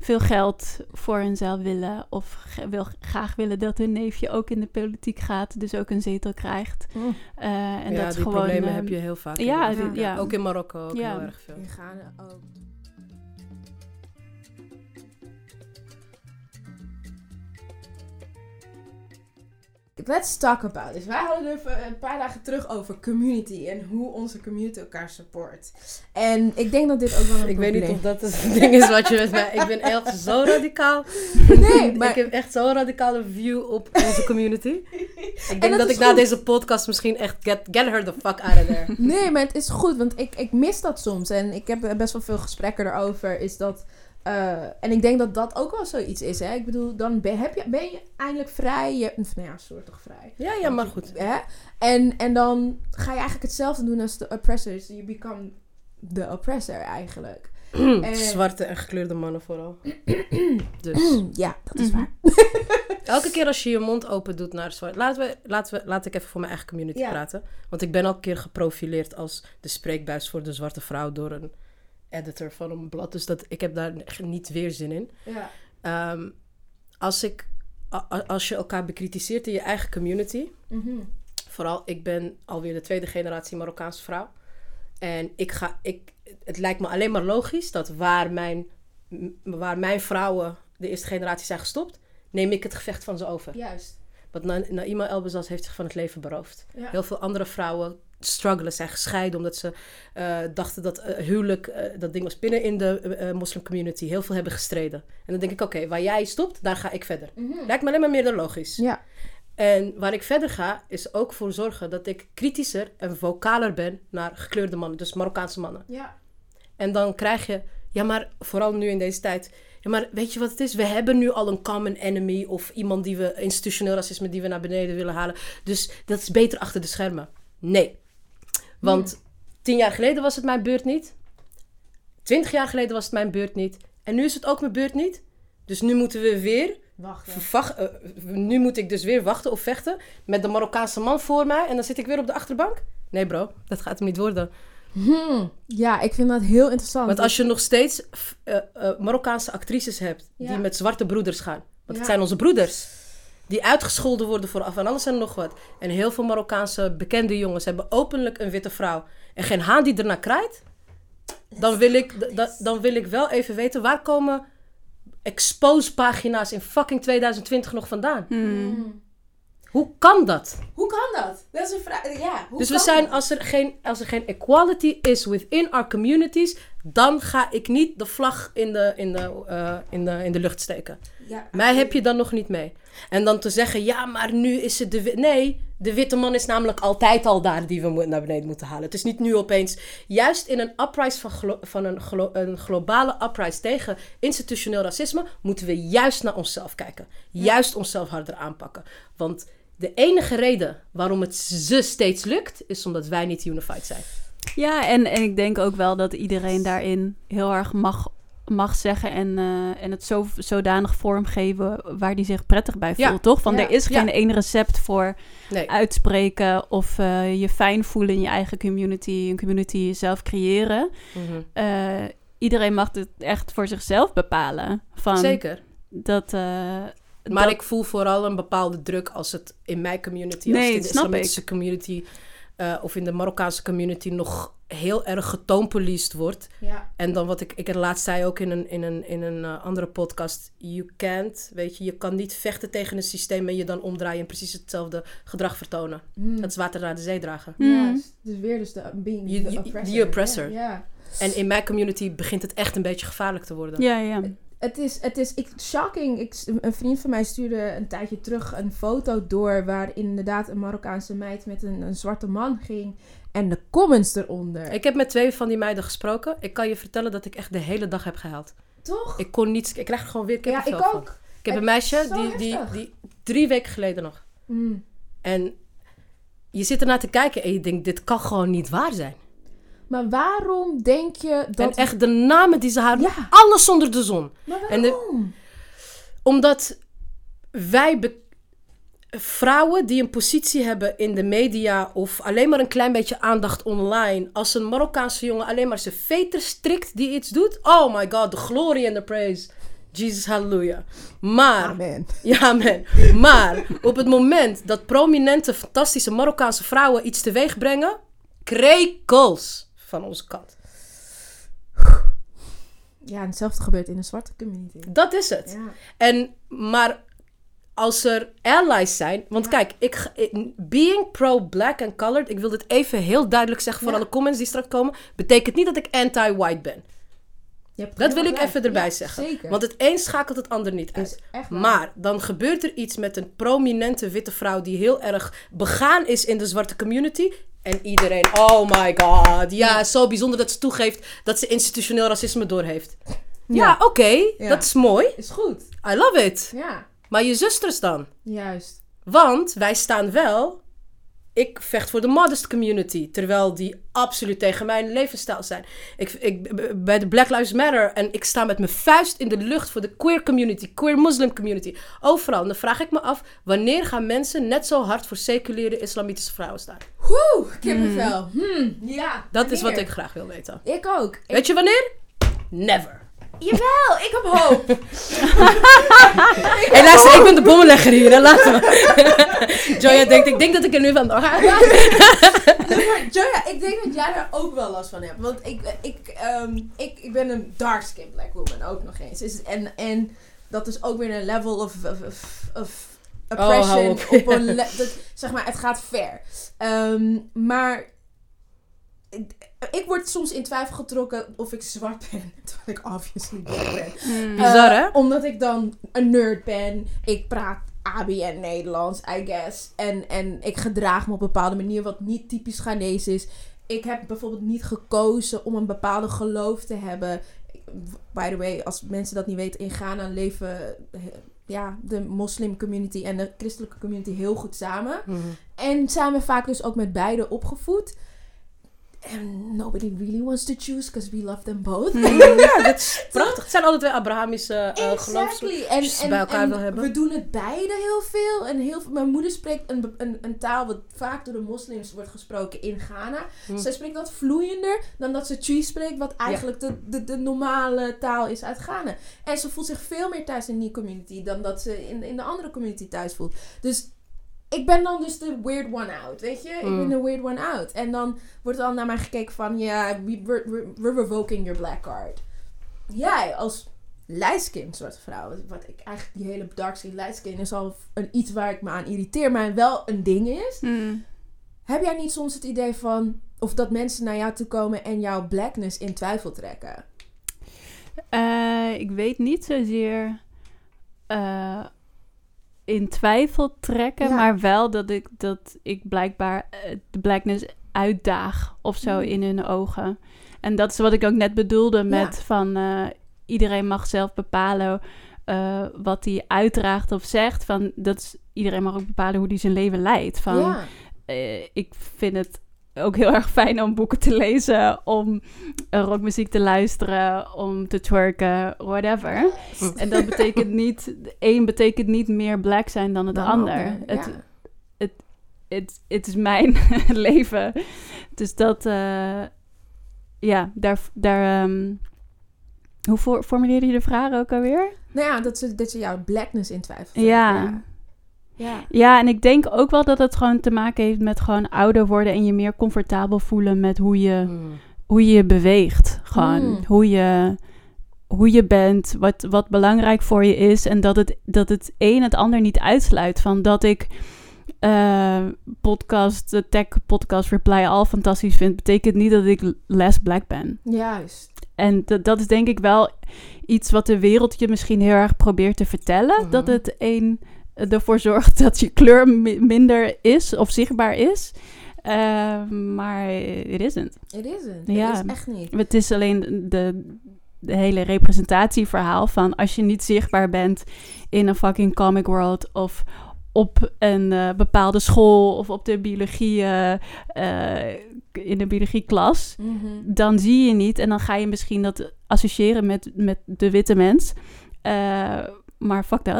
veel geld voor hunzelf willen of wil, graag willen dat hun neefje ook in de politiek gaat, dus ook een zetel krijgt. Eh, en ja, dat is die gewoon. problemen eh, heb je heel vaak. ja, in- die- ja. Ook in Marokko ook Ja. heel erg veel. In Ghana ook. Let's talk about this. Wij hadden even een paar dagen terug over community en hoe onze community elkaar support. En ik denk dat dit ook wel een Ik weet niet of dat het ding is wat je met mij... Ik ben echt zo radicaal. Nee, maar Ik heb echt zo'n radicale view op onze community. Ik denk dat, ik na deze podcast misschien echt... Get, get her the fuck out of there. Nee, maar het is goed, want ik, ik mis dat soms. En ik heb best wel veel gesprekken erover. Is dat, eh, en ik denk dat dat ook wel zoiets is. Hè? Ik bedoel, dan ben, heb je, ben je eindelijk vrij. Je, nou ja, soort toch vrij. Ja, ja, maar goed. Hè? En, en dan ga je eigenlijk hetzelfde doen als de oppressors. You become the oppressor eigenlijk. En- Zwarte en gekleurde mannen vooral. Dus ja, dat is Mhm. waar. elke keer als je je mond open doet naar zwart... Laten we, laten we, laat ik even voor mijn eigen community Ja. praten. Want ik ben al een keer geprofileerd als de spreekbuis voor de zwarte vrouw... door een editor van een blad. Dus dat, ik heb daar niet weer zin in. Ja. Ehm, als, ik, als je elkaar bekritiseert in je eigen community... Mhm. Vooral, ik ben alweer de tweede generatie Marokkaanse vrouw. En ik ga, ik, het lijkt me alleen maar logisch dat waar mijn, waar mijn vrouwen de eerste generatie zijn gestopt, neem ik het gevecht van ze over. Juist. Want Na- Naima Elbazas heeft zich van het leven beroofd. Ja. Heel veel andere vrouwen struggelen, zijn gescheiden omdat ze eh, dachten dat eh, huwelijk, eh, dat ding was binnen in de eh, moslimcommunity. Heel veel hebben gestreden. En dan denk ik, oké, waar jij stopt, daar ga ik verder. Mhm. Lijkt me alleen maar meer dan logisch. Ja. En waar ik verder ga, is ook voor zorgen dat ik kritischer en vocaler ben naar gekleurde mannen, dus Marokkaanse mannen. Ja. En dan krijg je, ja, maar vooral nu in deze tijd. Ja, maar weet je wat het is? We hebben nu al een common enemy of iemand die we, institutioneel racisme, die we naar beneden willen halen. Dus dat is beter achter de schermen. Nee. Want tien jaar geleden was het mijn beurt niet. Twintig jaar geleden was het mijn beurt niet. En nu is het ook mijn beurt niet. Dus nu moeten we weer Wacht. Vervach- eh, nu moet ik dus weer wachten of vechten met de Marokkaanse man voor mij. En dan zit ik weer op de achterbank. Nee bro, dat gaat hem niet worden. Hmm. Ja, ik vind dat heel interessant. Want als je nog steeds eh, eh, Marokkaanse actrices hebt die Ja. met zwarte broeders gaan. Want Ja. het zijn onze broeders. Die uitgescholden worden voor af en alles en nog wat. En heel veel Marokkaanse bekende jongens hebben openlijk een witte vrouw. En geen haan die ernaar krijgt. Dan wil ik, dan wil ik wel even weten waar komen expose pagina's in fucking 2020 nog vandaan. Hmm. Hoe kan dat? Hoe kan dat? Dat is een vraag. Ja, hoe dus we zijn, dat? als er, geen, als er geen equality is within our communities, dan ga ik niet de vlag in de, in de, eh, in de, in de lucht steken. Ja. Mij heb je dan nog niet mee. En dan te zeggen, ja, maar nu is het de... Nee, de witte man is namelijk altijd al daar die we naar beneden moeten halen. Het is niet nu opeens... Juist in een uprise van, glo- van een, glo- een globale uprise tegen institutioneel racisme... moeten we juist naar onszelf kijken. Juist onszelf harder aanpakken. Want de enige reden waarom het ze steeds lukt... is omdat wij niet unified zijn. Ja, en, en ik denk ook wel dat iedereen daarin heel erg mag, mag zeggen en, eh, en het zo, zodanig vormgeven waar die zich prettig bij voelt, Ja. toch? Van Ja. er is geen Ja. één recept voor Nee. uitspreken of eh, je fijn voelen in je eigen community, een community zelf creëren. Mhm. Eh, iedereen mag het echt voor zichzelf bepalen. Van Zeker. Dat, Maar dat- ik voel vooral een bepaalde druk als het in mijn community, Nee, als het in de islamitische community eh, of in de Marokkaanse community nog heel erg getoonpoliest wordt. Ja. En dan wat ik, ik het laatst zei ook in een, in een, in een eh, andere podcast. You can't, weet je, je kan niet vechten tegen een systeem en je dan omdraaien en precies hetzelfde gedrag vertonen. Hmm. Dat is water naar de zee dragen. Hmm. Juist. Dus weer dus de being You- the oppressor. the oppressor. Ja. ja. En in mijn community begint het echt een beetje gevaarlijk te worden. ja, ja. Het is, het is ik, shocking. Ik, een vriend van mij stuurde een tijdje terug een foto door... waar inderdaad een Marokkaanse meid met een, een zwarte man ging. En de comments eronder. Ik heb met twee van die meiden gesproken. Ik kan je vertellen dat ik echt de hele dag heb gehuild. Toch? Ik kon niet... Ik krijg er gewoon weer ja, ik van. ook. Ik heb Het een meisje die, die, die drie weken geleden nog. Mm. En je zit ernaar te kijken en je denkt, dit kan gewoon niet waar zijn. Maar waarom denk je dat... En echt de namen die ze haar... Ja. Alles zonder de zon. Maar en de- waarom? Omdat wij be- vrouwen die een positie hebben in de media of alleen maar een klein beetje aandacht online, als een Marokkaanse jongen alleen maar zijn veter strikt die iets doet, oh my god, de glory en de praise. Jesus, halleluja. Maar, Amen. ja man, maar op het moment dat prominente, fantastische Marokkaanse vrouwen iets teweeg brengen, krekels van onze kant. Ja, en hetzelfde gebeurt in de zwarte community. Dat is het. Ja. En, maar als er allies zijn... Want Ja. kijk, ik, being pro-black and colored... Ik wil dit even heel duidelijk zeggen voor Ja. alle comments die straks komen... betekent niet dat ik anti-white ben. Dat wil ik even erbij Ja, zeggen. Zeker. Want het een schakelt het ander niet uit. Maar dan gebeurt er iets met een prominente witte vrouw... die heel erg begaan is in de zwarte community... En iedereen, oh my god. Ja, zo bijzonder dat ze toegeeft dat ze institutioneel racisme doorheeft. Ja, oké, Ja. dat is mooi. Is goed. I love it. Ja, Maar je zusters dan? juist. Want wij staan wel. Ik vecht voor de modest community. Terwijl die absoluut tegen mijn levensstijl zijn. Ik, ik, bij de Black Lives Matter. En ik sta met mijn vuist in de lucht voor de queer community. Queer Muslim community. Overal. En dan vraag ik me af. Wanneer gaan mensen net zo hard voor seculiere islamitische vrouwen staan? Woe, kippenvel. Hmm, ja. Dat is wat ik graag wil weten. Ik ook. Ik- Weet je wanneer? Never. Jawel, ik heb hoop. Luister, ik ben de bommenlegger hier. Hè? Laten we. Joya denkt, ik denk dat ik er nu van ga. Nee, maar Joya, ik denk dat jij daar ook wel last van hebt. Want ik, ik, ehm, ik, ik ben een dark-skinned black woman ook nog eens. Is- En, en dat is ook weer een level of, of, of, of oppression. Oh, op. op een le- dat, zeg maar, het gaat ver. Ehm, maar ik, word soms in twijfel getrokken of ik zwart ben. Terwijl ik obviously black ben. Mm. Bizar, hè? Omdat ik dan een nerd ben. Ik praat ABN Nederlands, I guess. En, en ik gedraag me op een bepaalde manier wat niet typisch Ghanese is. Ik heb bijvoorbeeld niet gekozen om een bepaalde geloof te hebben. By the way, als mensen dat niet weten, in Ghana leven eh, ja, de moslim community en de christelijke community heel goed samen. En zijn we vaak dus ook met beide opgevoed. En nobody really wants to choose because we love them both. Ja, dat is prachtig. Het zijn alle twee Abrahamische uh, geloofs... Exactly. En, ze bij elkaar en wil hebben. we doen het beide heel veel. En heel. Mijn moeder spreekt een, een, een taal wat vaak door de moslims wordt gesproken in Ghana. Hm. Zij spreekt dat vloeiender dan dat ze Twi spreekt, wat eigenlijk de, de, de normale taal is uit Ghana. En ze voelt zich veel meer thuis in die community dan dat ze in, in de andere community thuis voelt. Dus ik ben dan dus de weird one out, weet je? Ik ben Mm. de weird one out. En dan wordt er al naar mij gekeken van, ja, we, we're, revoking your black card. Jij als lightskin zwarte vrouw, wat ik eigenlijk die hele dark skin lightskin is al een, iets waar ik me aan irriteer, maar wel een ding is. Mm. Heb jij niet soms het idee van, of dat mensen naar jou toe komen en jouw blackness in twijfel trekken? Eh, ik weet niet zozeer eh, in twijfel trekken, Ja. maar wel dat ik, dat ik blijkbaar eh, de blackness uitdaag of zo Mm. in hun ogen. En dat is wat ik ook net bedoelde met Ja. van eh, iedereen mag zelf bepalen eh, wat hij uitdraagt of zegt. Van, dat is, iedereen mag ook bepalen hoe hij zijn leven leidt. Van, ja. ik vind het ook heel erg fijn om boeken te lezen, om eh, rockmuziek te luisteren, om te twerken, whatever. En dat betekent niet, een betekent niet meer black zijn dan het Dan ander. ander, Het, ja. het, het is mijn leven. Dus dat, eh, ja, daar, daar ehm, hoe voor, formuleerde je de vraag ook alweer? Nou ja, dat ze, dat ze jouw blackness in twijfel trekken. Ja. Ja. Ja, en ik denk ook wel dat het gewoon te maken heeft met gewoon ouder worden en je meer comfortabel voelen met hoe je, Mm. hoe je beweegt. Gewoon Mm. hoe, je, hoe je bent, wat, wat belangrijk voor je is. En dat het, dat het een het ander niet uitsluit. Van dat ik eh, podcast, de tech podcast Reply All fantastisch vind, betekent niet dat ik less black ben. Juist. En dat, dat is denk ik wel iets wat de wereld je misschien heel erg probeert te vertellen. Dat het een ervoor zorgt dat je kleur mi- minder is of zichtbaar is. Eh, maar it isn't. Het is het. Ja. Het is echt niet. Het is alleen de, de hele representatieverhaal van als je niet zichtbaar bent in een fucking comic world of op een eh, bepaalde school of op de biologie, eh, in de biologieklas, Mhm. dan zie je niet en dan ga je misschien dat associëren met, met de witte mens. Maar fuck.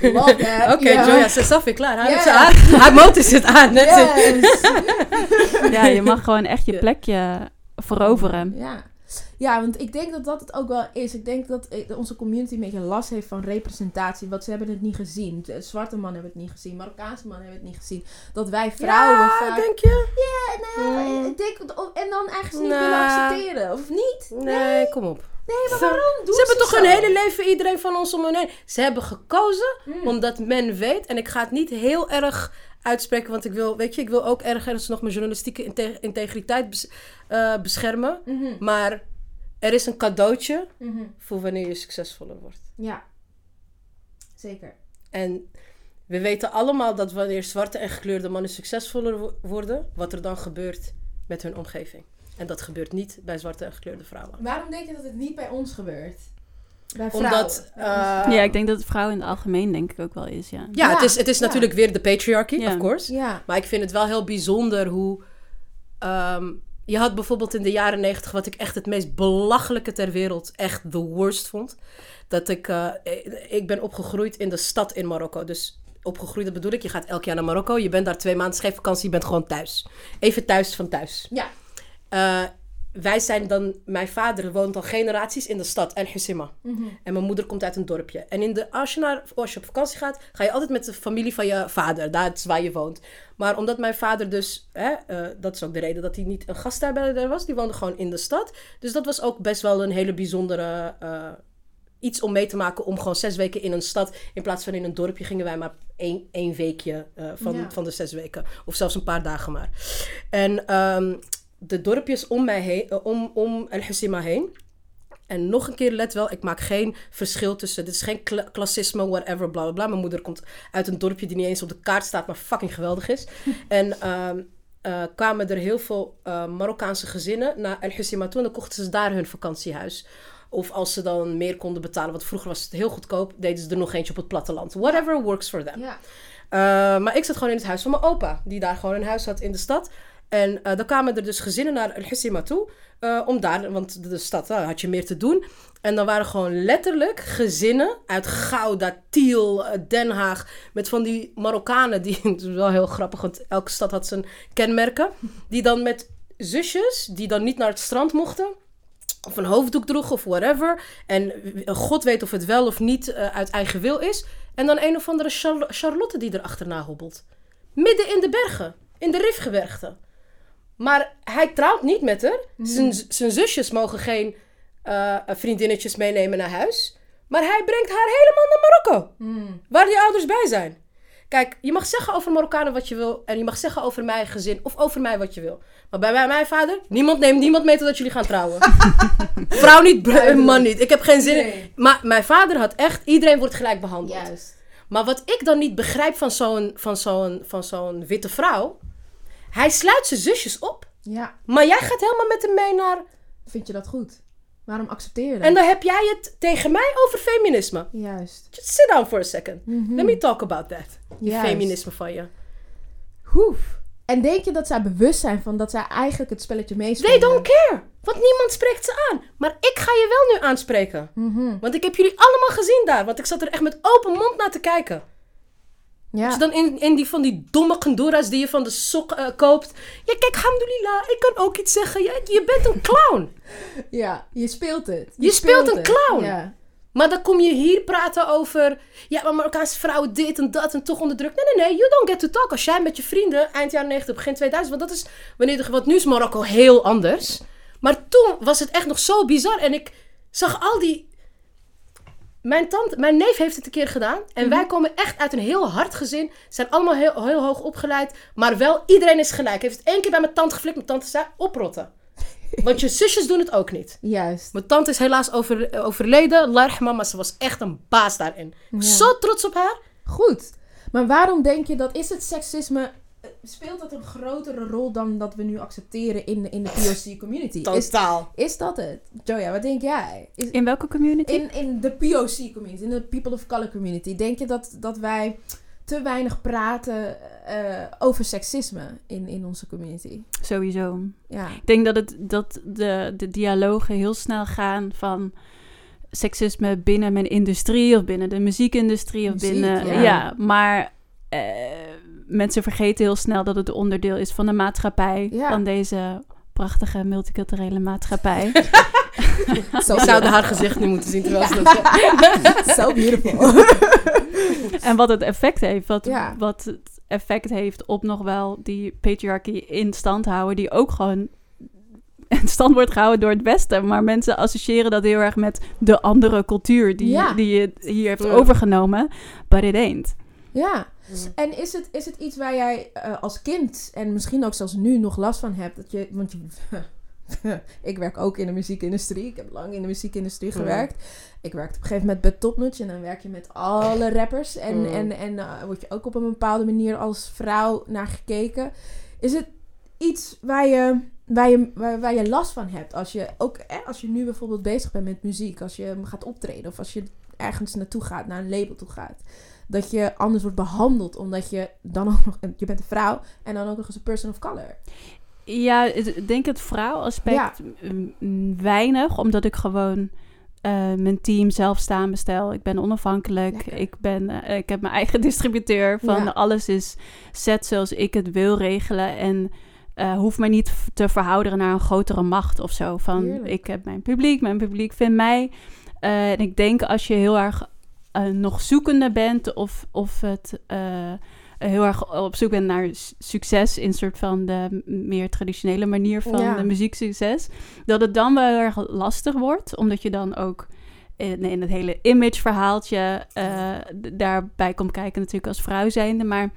Love that. Oké, Ja. Joya, ze is klaar. Haar, Ja. haar, haar motor zit aan. net. Yes. Ja, je mag gewoon echt je plekje veroveren. Ja. ja, want ik denk dat dat het ook wel is. Ik denk dat eh, onze community een beetje last heeft van representatie. Want ze hebben het niet gezien. De zwarte man hebben het niet gezien. Marokkaanse man hebben het niet gezien. Dat wij vrouwen Ja, vaak... denk je? Ja, nou, Mm. ik denk, en dan eigenlijk niet willen accepteren. Of niet? Nee, kom op. Nee, maar waarom doen Ze hebben toch zo? hun hele leven iedereen van ons om hun heen. Ze hebben gekozen Mm. omdat men weet, en ik ga het niet heel erg uitspreken, want ik wil, weet je, ik wil ook ergens nog mijn journalistieke inte- integriteit bes- eh, beschermen. Mhm, Maar er is een cadeautje mhm. voor wanneer je succesvoller wordt. Ja. Zeker. En we weten allemaal dat wanneer zwarte en gekleurde mannen succesvoller wo- worden, wat er dan gebeurt met hun omgeving. En dat gebeurt niet bij zwarte en gekleurde vrouwen. Waarom denk je dat het niet bij ons gebeurt? Bij vrouwen? Omdat. Eh, Ja, ik denk dat het vrouwen in het algemeen denk ik ook wel is, ja. ja, Ja, het is, het is ja. natuurlijk weer de patriarchy, Ja. of course. Ja. Maar ik vind het wel heel bijzonder hoe. ehm, je had bijvoorbeeld in de jaren negentig, wat ik echt het meest belachelijke ter wereld, echt the worst vond. Dat ik. eh, ik ben opgegroeid in de stad in Marokko. Dus opgegroeid, dat bedoel ik. Je gaat elk jaar naar Marokko. Je bent daar twee maanden, geen vakantie. Je bent gewoon thuis. Even thuis van thuis. Ja. Eh, wij zijn dan. Mijn vader woont al generaties in de stad, El Husima. Mhm. En mijn moeder komt uit een dorpje. En in de, als, je naar, als je op vakantie gaat, ga je altijd met de familie van je vader. Daar is waar je woont. Maar omdat mijn vader dus, hè, eh, dat is ook de reden dat hij niet een gastarbeider was. Die woonde gewoon in de stad. Dus dat was ook best wel een hele bijzondere eh, iets om mee te maken. Om gewoon zes weken in een stad, in plaats van in een dorpje, gingen wij maar één, één weekje van, Ja. van de zes weken. Of zelfs een paar dagen maar. En ehm, de dorpjes om mij heen, eh, om, om El Husima heen. En nog een keer, let wel, ik maak geen verschil tussen. Dit is geen kla- klassisme, whatever, bla bla bla. Mijn moeder komt uit een dorpje die niet eens op de kaart staat, maar fucking geweldig is. en ehm, eh, kwamen er heel veel eh, Marokkaanse gezinnen naar El Husima toe. En dan kochten ze daar hun vakantiehuis. Of als ze dan meer konden betalen, want vroeger was het heel goedkoop, deden ze er nog eentje op het platteland. Whatever works for them. Ja. Maar ik zat gewoon in het huis van mijn opa, die daar gewoon een huis had in de stad. En uh, dan kwamen er dus gezinnen naar El Husima toe, uh, om daar, want de stad uh, had je meer te doen. En dan waren gewoon letterlijk gezinnen uit Gouda, Tiel, Den Haag, met van die Marokkanen, die, het is wel heel grappig, want elke stad had zijn kenmerken, die dan met zusjes, die dan niet naar het strand mochten, of een hoofddoek droegen of whatever. En God weet of het wel of niet uit eigen wil is. En dan een of andere Char Charlotte die er achterna hobbelt. Midden in de bergen. In de Rifgebergte. Maar hij trouwt niet met haar. Mm. Zijn zusjes mogen geen uh, vriendinnetjes meenemen naar huis. Maar hij brengt haar helemaal naar Marokko. Mm. Waar die ouders bij zijn. Kijk, je mag zeggen over Marokkanen wat je wil. En je mag zeggen over mijn gezin of over mij wat je wil. Maar bij mijn vader, niemand neemt niemand mee totdat jullie gaan trouwen. Vrouw niet, man niet. Ik heb geen zin nee. in. Maar mijn vader had echt, iedereen wordt gelijk behandeld. Juist. Maar wat ik dan niet begrijp van zo'n, van zo'n, van zo'n witte vrouw. Hij sluit zijn zusjes op. Ja. Maar jij gaat helemaal met hem mee naar... Vind je dat goed? Waarom accepteer je dat? En dan heb jij het tegen mij over feminisme. Juist. Just sit down for a second. Mm -hmm. Let me talk about that. Die Juist. feminisme van je. Hoef. En denk je dat zij bewust zijn van dat zij eigenlijk het spelletje meespelen? They don't care. Want niemand spreekt ze aan. Maar ik ga je wel nu aanspreken. Mm -hmm. Want ik heb jullie allemaal gezien daar. Want ik zat er echt met open mond naar te kijken. Ja. Dus dan in, in die van die domme Honduras die je van de sok uh, koopt. Ja, kijk, alhamdulillah, ik kan ook iets zeggen. Je, je bent een clown. ja, je speelt het. Je, je speelt, speelt, een clown. Ja. Maar dan kom je hier praten over... Ja, maar Marokkaanse vrouwen dit en dat en toch onder druk. Nee, nee, nee. You don't get to talk. Als jij met je vrienden eind jaren 90, begin 2000... Want dat is wanneer... De, want nu is Marokko heel anders. Maar toen was het echt nog zo bizar. En ik zag al die... Mijn, tante, mijn neef heeft het een keer gedaan. En mm -hmm. wij komen echt uit een heel hard gezin. Zijn allemaal heel, heel hoog opgeleid. Maar wel, iedereen is gelijk. Heeft het één keer bij mijn tante geflikt. Mijn tante zei, oprotten. Want je zusjes doen het ook niet. Juist. Mijn tante is helaas over, overleden. Larhma, maar ze was echt een baas daarin. Ja. Zo trots op haar. Goed. Maar waarom denk je dat is het seksisme... speelt dat een grotere rol dan dat we nu accepteren in de, in de POC community? Is, Totaal. is dat het? Joja, wat denk jij? Is, In welke community? in, in de POC community, in de People of Color community, denk je dat, dat wij te weinig praten eh, over seksisme in, in onze community? Sowieso. Ja. Ik denk dat, het, dat de, de dialogen heel snel gaan van seksisme binnen mijn industrie of binnen de muziekindustrie of Muziek, binnen. ja. Ja, maar eh, mensen vergeten heel snel dat het onderdeel is van de maatschappij, Ja. van deze prachtige multiculturele maatschappij. Zo Je zou haar gezicht nu moeten zien terwijl ze dat zegt. So beautiful. en wat het effect heeft, wat, Ja. wat het effect heeft op nog wel die patriarchie in stand houden, die ook gewoon in stand wordt gehouden door het Westen. Maar mensen associëren dat heel erg met de andere cultuur die, Ja. die je hier heeft Ja. overgenomen. But it ain't. ja. En is het, is het iets waar jij eh, als kind en misschien ook zelfs nu nog last van hebt? Dat je, want je, ik werk ook in de muziekindustrie. Ik heb lang in de muziekindustrie Ja. gewerkt. Ik werkte op een gegeven moment bij Topnotch en dan werk je met alle rappers. En, Ja. en, en eh, word je ook op een bepaalde manier als vrouw naar gekeken. Is het iets waar je, waar je, waar, waar je last van hebt? Als je, ook, eh, als je nu bijvoorbeeld bezig bent met muziek, als je gaat optreden of als je ergens naartoe gaat, naar een label toe gaat. Dat je anders wordt behandeld omdat je dan ook nog, je bent een vrouw en dan ook nog eens een person of color. Ja, ik denk het vrouwaspect mm, weinig, omdat ik gewoon eh, mijn team zelf samenbestel. Ik ben onafhankelijk. Lekker. Ik, ben, eh, ik heb mijn eigen distributeur. Van Ja. alles is set zoals ik het wil regelen. En eh hoef me niet te verhouderen naar een grotere macht of zo. Van Heerlijk. ik heb mijn publiek, mijn publiek vindt mij. En ik denk als je heel erg eh, nog zoekende bent of, of het eh, heel erg op zoek bent naar succes in soort van de meer traditionele manier van Ja. de muzieksucces, dat het dan wel heel erg lastig wordt, omdat je dan ook in, in het hele image-verhaaltje eh, daarbij komt kijken natuurlijk als vrouw zijnde, maar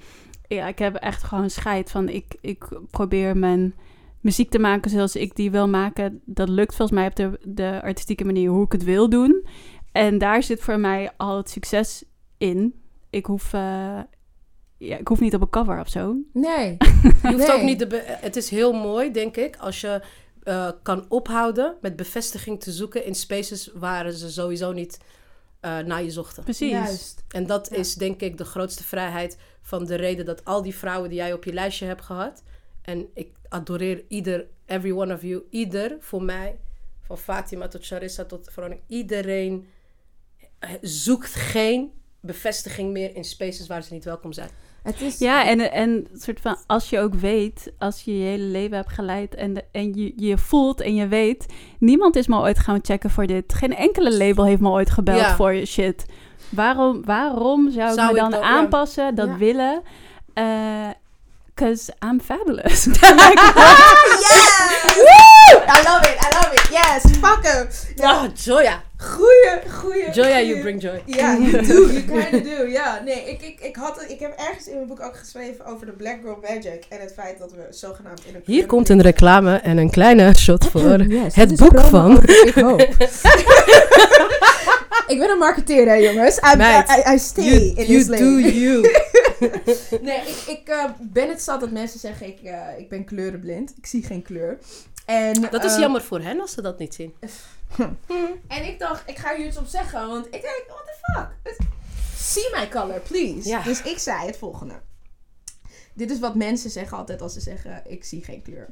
ja, ik heb echt gewoon scheid van ik, ik probeer mijn muziek te maken zoals ik die wil maken. Dat lukt volgens mij op de, de artistieke manier hoe ik het wil doen. En daar zit voor mij al het succes in. Ik hoef, eh, ja, ik hoef niet op een cover of zo. Nee. Je hoeft Nee. ook niet de het is heel mooi, denk ik, als je eh, kan ophouden met bevestiging te zoeken in spaces waar ze sowieso niet eh, naar je zochten. Precies. Juist. En dat Ja. is denk ik de grootste vrijheid van de reden dat al die vrouwen die jij op je lijstje hebt gehad. En ik adoreer ieder, every one of you, ieder voor mij, van Fatima tot Charissa tot Veronica, iedereen zoekt geen bevestiging meer in spaces waar ze niet welkom zijn. Het is... Ja, en, en soort van als je ook weet, als je je hele leven hebt geleid en, de, en je, je voelt en je weet, niemand is me ooit gaan checken voor dit. Geen enkele label heeft me ooit gebeld Ja. voor je shit. Waarom, waarom zou ik Zou me ik dan dan- ja. aanpassen, dat Ja. willen? Eh, Cause I'm fabulous. Yes! Woo! I love it, I love it. Yes, fuck. Ja, Joya. Goeie, goeie. Joya, goeie. you bring joy. Ja, you do, you kinda do. Ja, nee, ik, ik, ik, had, ik heb ergens in mijn boek ook geschreven over de Black Girl Magic. En het feit dat we zogenaamd in een... Hier komt een reclame en een kleine shot voor Yes, het boek van... Ik hoop. ik ben een marketeer, hè, jongens. I, I, I, I stay You, in you this do lane. you. Nee, ik, ik eh, ben het zat dat mensen zeggen, ik, eh, ik ben kleurenblind. Ik zie geen kleur. En, Dat is eh, jammer voor hen als ze dat niet zien. En ik dacht, ik ga hier iets op zeggen, want ik denk, what the fuck? See my color, please. Ja. Dus ik zei het volgende. Dit is wat mensen zeggen altijd als ze zeggen, ik zie geen kleur.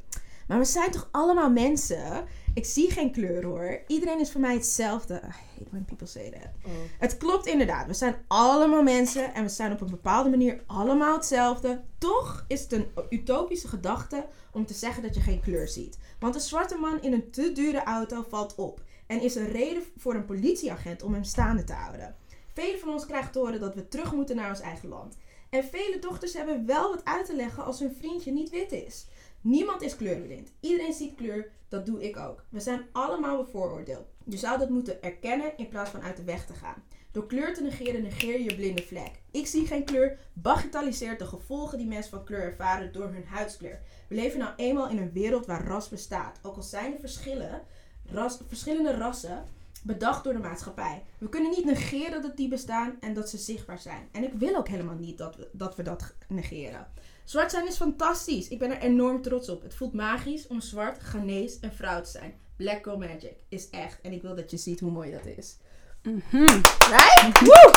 Maar we zijn toch allemaal mensen? Ik zie geen kleur hoor. Iedereen is voor mij hetzelfde. I hate when people say that. Het klopt inderdaad. We zijn allemaal mensen en we zijn op een bepaalde manier allemaal hetzelfde. Toch is het een utopische gedachte om te zeggen dat je geen kleur ziet. Want een zwarte man in een te dure auto valt op en is een reden voor een politieagent om hem staande te houden. Velen van ons krijgen te horen dat we terug moeten naar ons eigen land. En vele dochters hebben wel wat uit te leggen als hun vriendje niet wit is. Niemand is kleurblind. Iedereen ziet kleur, dat doe ik ook. We zijn allemaal bevooroordeeld. Je zou dat moeten erkennen in plaats van uit de weg te gaan. Door kleur te negeren, negeer je je blinde vlek. Ik zie geen kleur, bagatelliseert de gevolgen die mensen van kleur ervaren door hun huidskleur. We leven nou eenmaal in een wereld waar ras bestaat. Ook al zijn er verschillen, ras, verschillende rassen bedacht door de maatschappij. We kunnen niet negeren dat die bestaan en dat ze zichtbaar zijn. En ik wil ook helemaal niet dat we dat, we dat negeren. Zwart zijn is fantastisch. Ik ben er enorm trots op. Het voelt magisch om zwart, Ghanese en vrouw te zijn. Black Girl Magic is echt. En ik wil dat je ziet hoe mooi dat is. Mhm. Right? Woo!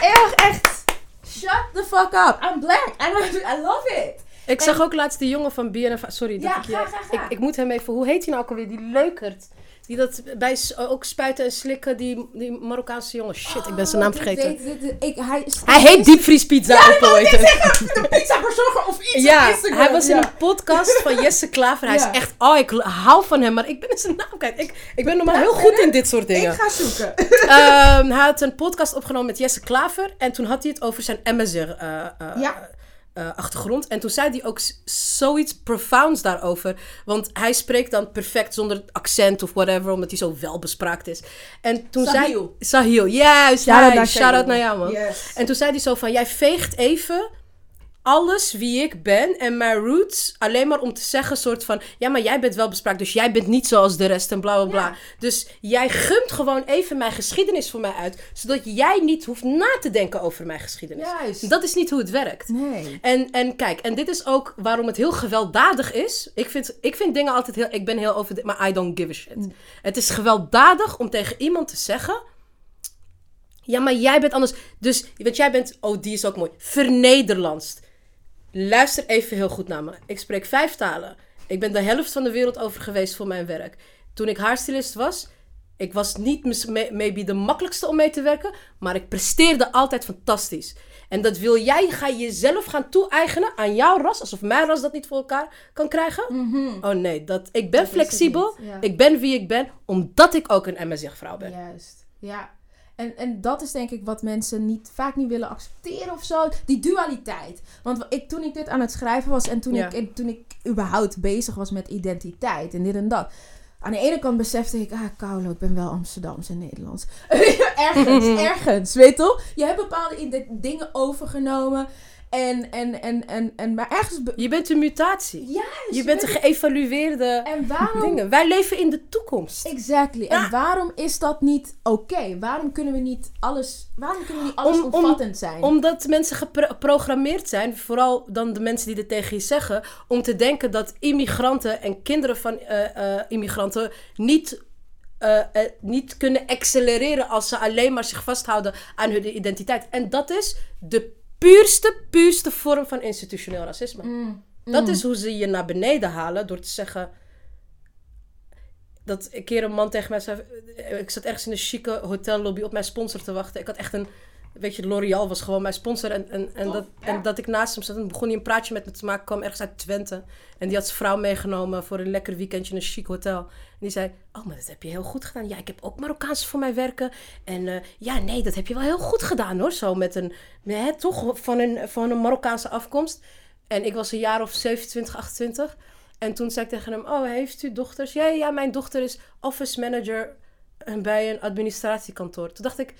Erg echt. Shut the fuck up. I'm black. And I, I love it. Ik zag ook laatst die jongen van BNF. Sorry, dat Ja, ik, je, ga, ga, ga. Ik, ik moet hem even. Hoe heet hij nou ook alweer? Die leukert. Die dat bij ook spuiten en slikken. Die, die Marokkaanse jongen. Shit, ik ben zijn naam Oh, dit- vergeten. dit- dit- dit- ik, hij, Hij heet diepvriespizza. Ja, op ik zeggen, de pizza verzorger of iets Ja, op Instagram. hij was in een podcast van Jesse Klaver. Hij Ja. is echt, oh, ik hou van hem, maar ik ben zijn naam kwijt. Ik, ik ben normaal heel goed in dit soort dingen. Ik ga zoeken. Ehm, hij had een podcast opgenomen met Jesse Klaver. En toen had hij het over zijn MSR eh, eh, Ja. Eh, achtergrond. En toen zei hij ook zoiets profounds daarover. Want hij spreekt dan perfect zonder accent of whatever. Omdat hij zo welbespraakt is. En toen Sahil. zei... Sahil. Juist. Naar Shout-out naar jou, man. Yes. En toen zei hij zo van... Jij veegt even alles wie ik ben en mijn roots alleen maar om te zeggen soort van ja maar jij bent wel bespraakt dus jij bent niet zoals de rest en bla bla bla Ja. dus jij gumt gewoon even mijn geschiedenis voor mij uit zodat jij niet hoeft na te denken over mijn geschiedenis Juist. dat is niet hoe het werkt Nee. en, en kijk, en dit is ook waarom het heel gewelddadig is. Ik vind, ik vind dingen altijd heel... Ik ben heel over... Maar I don't give a shit. Mm. Het is gewelddadig om tegen iemand te zeggen... Ja, maar jij bent anders. Dus, want jij bent... Oh, die is ook mooi. Vernederlandst. Luister even heel goed naar me. Ik spreek vijf talen. Ik ben de helft van de wereld over geweest voor mijn werk. Toen ik haarstylist was... Ik was niet maybe de makkelijkste om mee te werken, maar ik presteerde altijd fantastisch. En dat wil jij, ga je jezelf gaan toe-eigenen aan jouw ras, alsof mijn ras dat niet voor elkaar kan krijgen? Oh nee, dat, ik ben Dat flexibel, ja. ik ben wie ik ben, omdat ik ook een MSZ-vrouw ben. Juist. Ja. En, en dat is denk ik wat mensen niet, vaak niet willen accepteren of zo. Die dualiteit. Want ik, toen ik dit aan het schrijven was en toen, Ja. ik, en toen ik überhaupt bezig was met identiteit en dit en dat. Aan de ene kant besefte ik, ah, Kaulo, ik ben wel Amsterdams en Nederlands. ergens, ergens, weet je toch? Je hebt bepaalde dingen overgenomen. En, en, en, en, en, maar ergens... Je bent een mutatie. Juist, Je bent een geëvalueerde En waarom dingen. Wij leven in de toekomst. Exactly. En waarom is dat niet oké? Waarom kunnen we niet alles, waarom kunnen we niet alles Om- om- omvattend zijn? Omdat mensen gepro- geprogrammeerd zijn, vooral dan de mensen die dit tegen je zeggen, om te denken dat immigranten en kinderen van eh, eh, immigranten niet, eh, niet kunnen accelereren als ze alleen maar zich vasthouden aan hun identiteit. En dat is de puurste, puurste vorm van institutioneel racisme. Mm, Dat mm. is hoe ze je naar beneden halen door te zeggen. Dat een keer een man tegen mij zei. Ik zat ergens in een chique hotellobby op mijn sponsor te wachten. Ik had echt een. Weet je, L'Oreal was gewoon mijn sponsor. En, en, en, dat, ja. en dat ik naast hem zat. En begon hij een praatje met me te maken. kwam ergens uit Twente. En die had zijn vrouw meegenomen voor een lekker weekendje in een chic hotel. Die zei: Oh, maar dat heb je heel goed gedaan. Ja, ik heb ook Marokkaanse voor mij werken. En eh, ja, nee, dat heb je wel heel goed gedaan hoor. Zo met een. Hè, toch van een, van een Marokkaanse afkomst. En ik was een jaar of 27, 28. En toen zei ik tegen hem: Oh, heeft u dochters? Ja, ja, mijn dochter is office manager eh, bij een administratiekantoor. Toen dacht ik: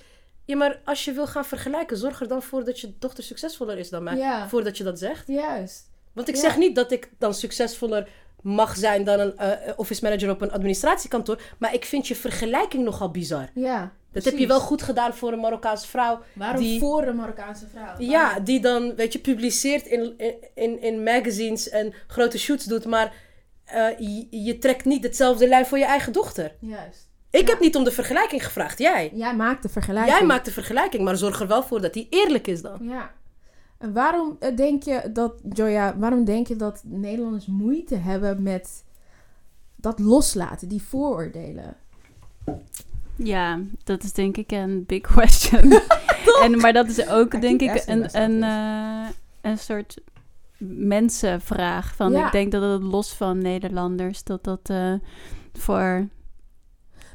Ja, maar als je wil gaan vergelijken, zorg er dan voor dat je dochter succesvoller is dan mij. Ja. Voordat je dat zegt. Juist. Want ik Ja. zeg niet dat ik dan succesvoller mag zijn dan een eh, office manager op een administratiekantoor. Maar ik vind je vergelijking nogal bizar. Ja. Dat heb je wel goed gedaan voor een Marokkaanse vrouw. Waarom die- voor een Marokkaanse vrouw? Ja, die dan, weet je, publiceert in, in, in magazines en grote shoots doet, maar eh, je, je trekt niet hetzelfde lijn voor je eigen dochter. Juist. Ik Ja. heb niet om de vergelijking gevraagd, jij. Jij maakt de vergelijking. Jij maakt de vergelijking, maar zorg er wel voor dat die eerlijk is dan. Ja. En waarom eh, denk je dat, Joya, waarom denk je dat Nederlanders moeite hebben met dat loslaten, die vooroordelen? Ja, dat is denk ik een big question. en, maar dat is ook denk ik een, een, eh, een soort mensenvraag. Van, Ja. Ik denk dat het los van Nederlanders, dat dat eh, voor...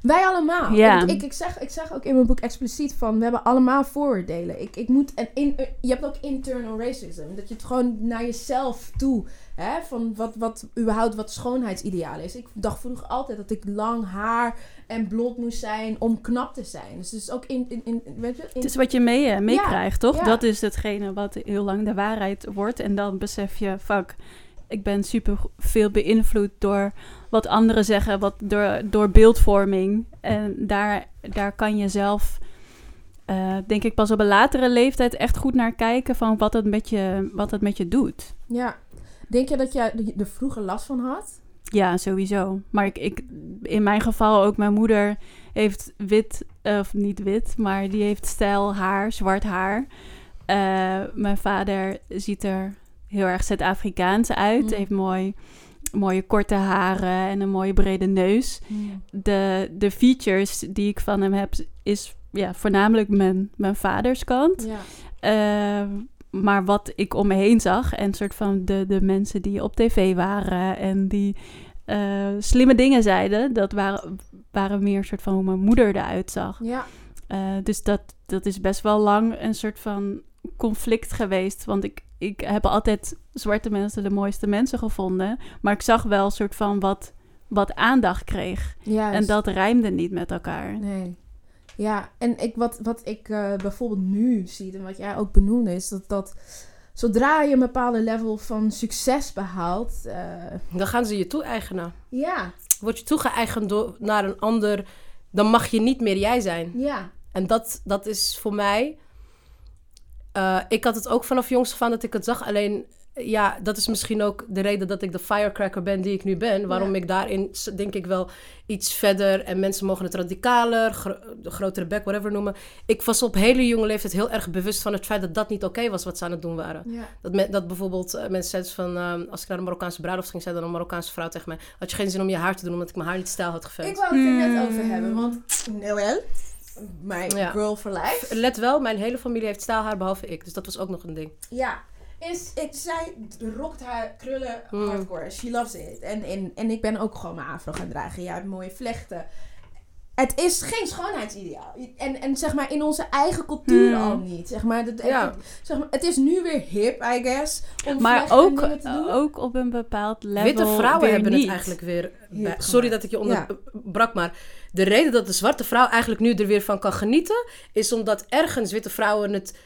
Wij allemaal. Ja. Ik, ik, ik, zeg, ik zeg ook in mijn boek expliciet van, we hebben allemaal vooroordelen. Ik, ik moet, en in, je hebt ook internal racism. Dat je het gewoon naar jezelf toe, hè, van wat, wat überhaupt wat schoonheidsideaal is. Ik dacht vroeger altijd dat ik lang haar en blond moest zijn om knap te zijn. Dus het is ook in, in, in weet je, in, Het is wat je mee, eh, meekrijgt, toch? ja. Dat is hetgene wat heel lang de waarheid wordt. En dan besef je, fuck, ik ben super veel beïnvloed door wat anderen zeggen, wat door, door beeldvorming. En daar, daar kan je zelf, eh, denk ik, pas op een latere leeftijd echt goed naar kijken van wat het met je, wat het met je doet. Ja. Denk je dat jij er vroeger last van had? Ja, sowieso. Maar ik, ik, in mijn geval ook, mijn moeder heeft wit, of niet wit, maar die heeft stijl haar, zwart haar. Eh, mijn vader ziet er heel erg Zuid-Afrikaans uit. Mm. Heeft mooi, mooie korte haren en een mooie brede neus. De, de features die ik van hem heb, is ja, voornamelijk mijn, mijn vaders kant. Ja. Eh, maar wat ik om me heen zag en soort van de, de mensen die op tv waren en die eh, slimme dingen zeiden, dat waren, waren meer soort van hoe mijn moeder eruit zag. Ja. Eh, dus dat, dat is best wel lang een soort van conflict geweest. Want ik, ik heb altijd zwarte mensen de mooiste mensen gevonden. Maar ik zag wel een soort van wat, wat aandacht kreeg. Juist. En dat rijmde niet met elkaar. Nee. Ja, en ik, wat, wat ik eh, bijvoorbeeld nu zie, en wat jij ook benoemde, is dat, dat zodra je een bepaalde level van succes behaalt. eh, Dan gaan ze je toe-eigenen. ja, Word je toegeëigend door, naar een ander, dan mag je niet meer jij zijn. ja. En dat, dat is voor mij... eh, ik had het ook vanaf jongs af aan dat ik het zag. Alleen, ja, dat is misschien ook de reden dat ik de firecracker ben die ik nu ben. Waarom Ja. ik daarin, denk ik wel, iets verder... en mensen mogen het radicaler, gro- de grotere bek, whatever noemen. Ik was op hele jonge leeftijd heel erg bewust van het feit dat dat niet oké was wat ze aan het doen waren. ja. Dat, me- dat bijvoorbeeld eh, mensen zeiden van... ehm, als ik naar een Marokkaanse bruiloft ging, zei dan een Marokkaanse vrouw tegen mij... had je geen zin om je haar te doen omdat ik mijn haar niet stijl had geverfd. Ik wou het er net over hebben, want Noël, mijn Ja. girl for life, Let wel, mijn hele familie heeft stijlhaar behalve ik. Dus dat was ook nog een ding. ja, is, ik, zij rokt haar krullen Hmm. hardcore. She loves it. En, en, en ik ben ook gewoon mijn afro gaan dragen. Ja, mooie vlechten. Het is geen schoonheidsideaal. En, en zeg maar in onze eigen cultuur Hmm. al niet. Zeg maar, dat, Ja. het, zeg maar, het is nu weer hip, I guess. Om Maar ook, dingen te doen. ook op een bepaald level Witte vrouwen weer hebben niet. het eigenlijk weer... Bij- sorry dat ik je onderbrak, maar... De reden dat de zwarte vrouw eigenlijk nu er weer van kan genieten... is omdat ergens witte vrouwen het...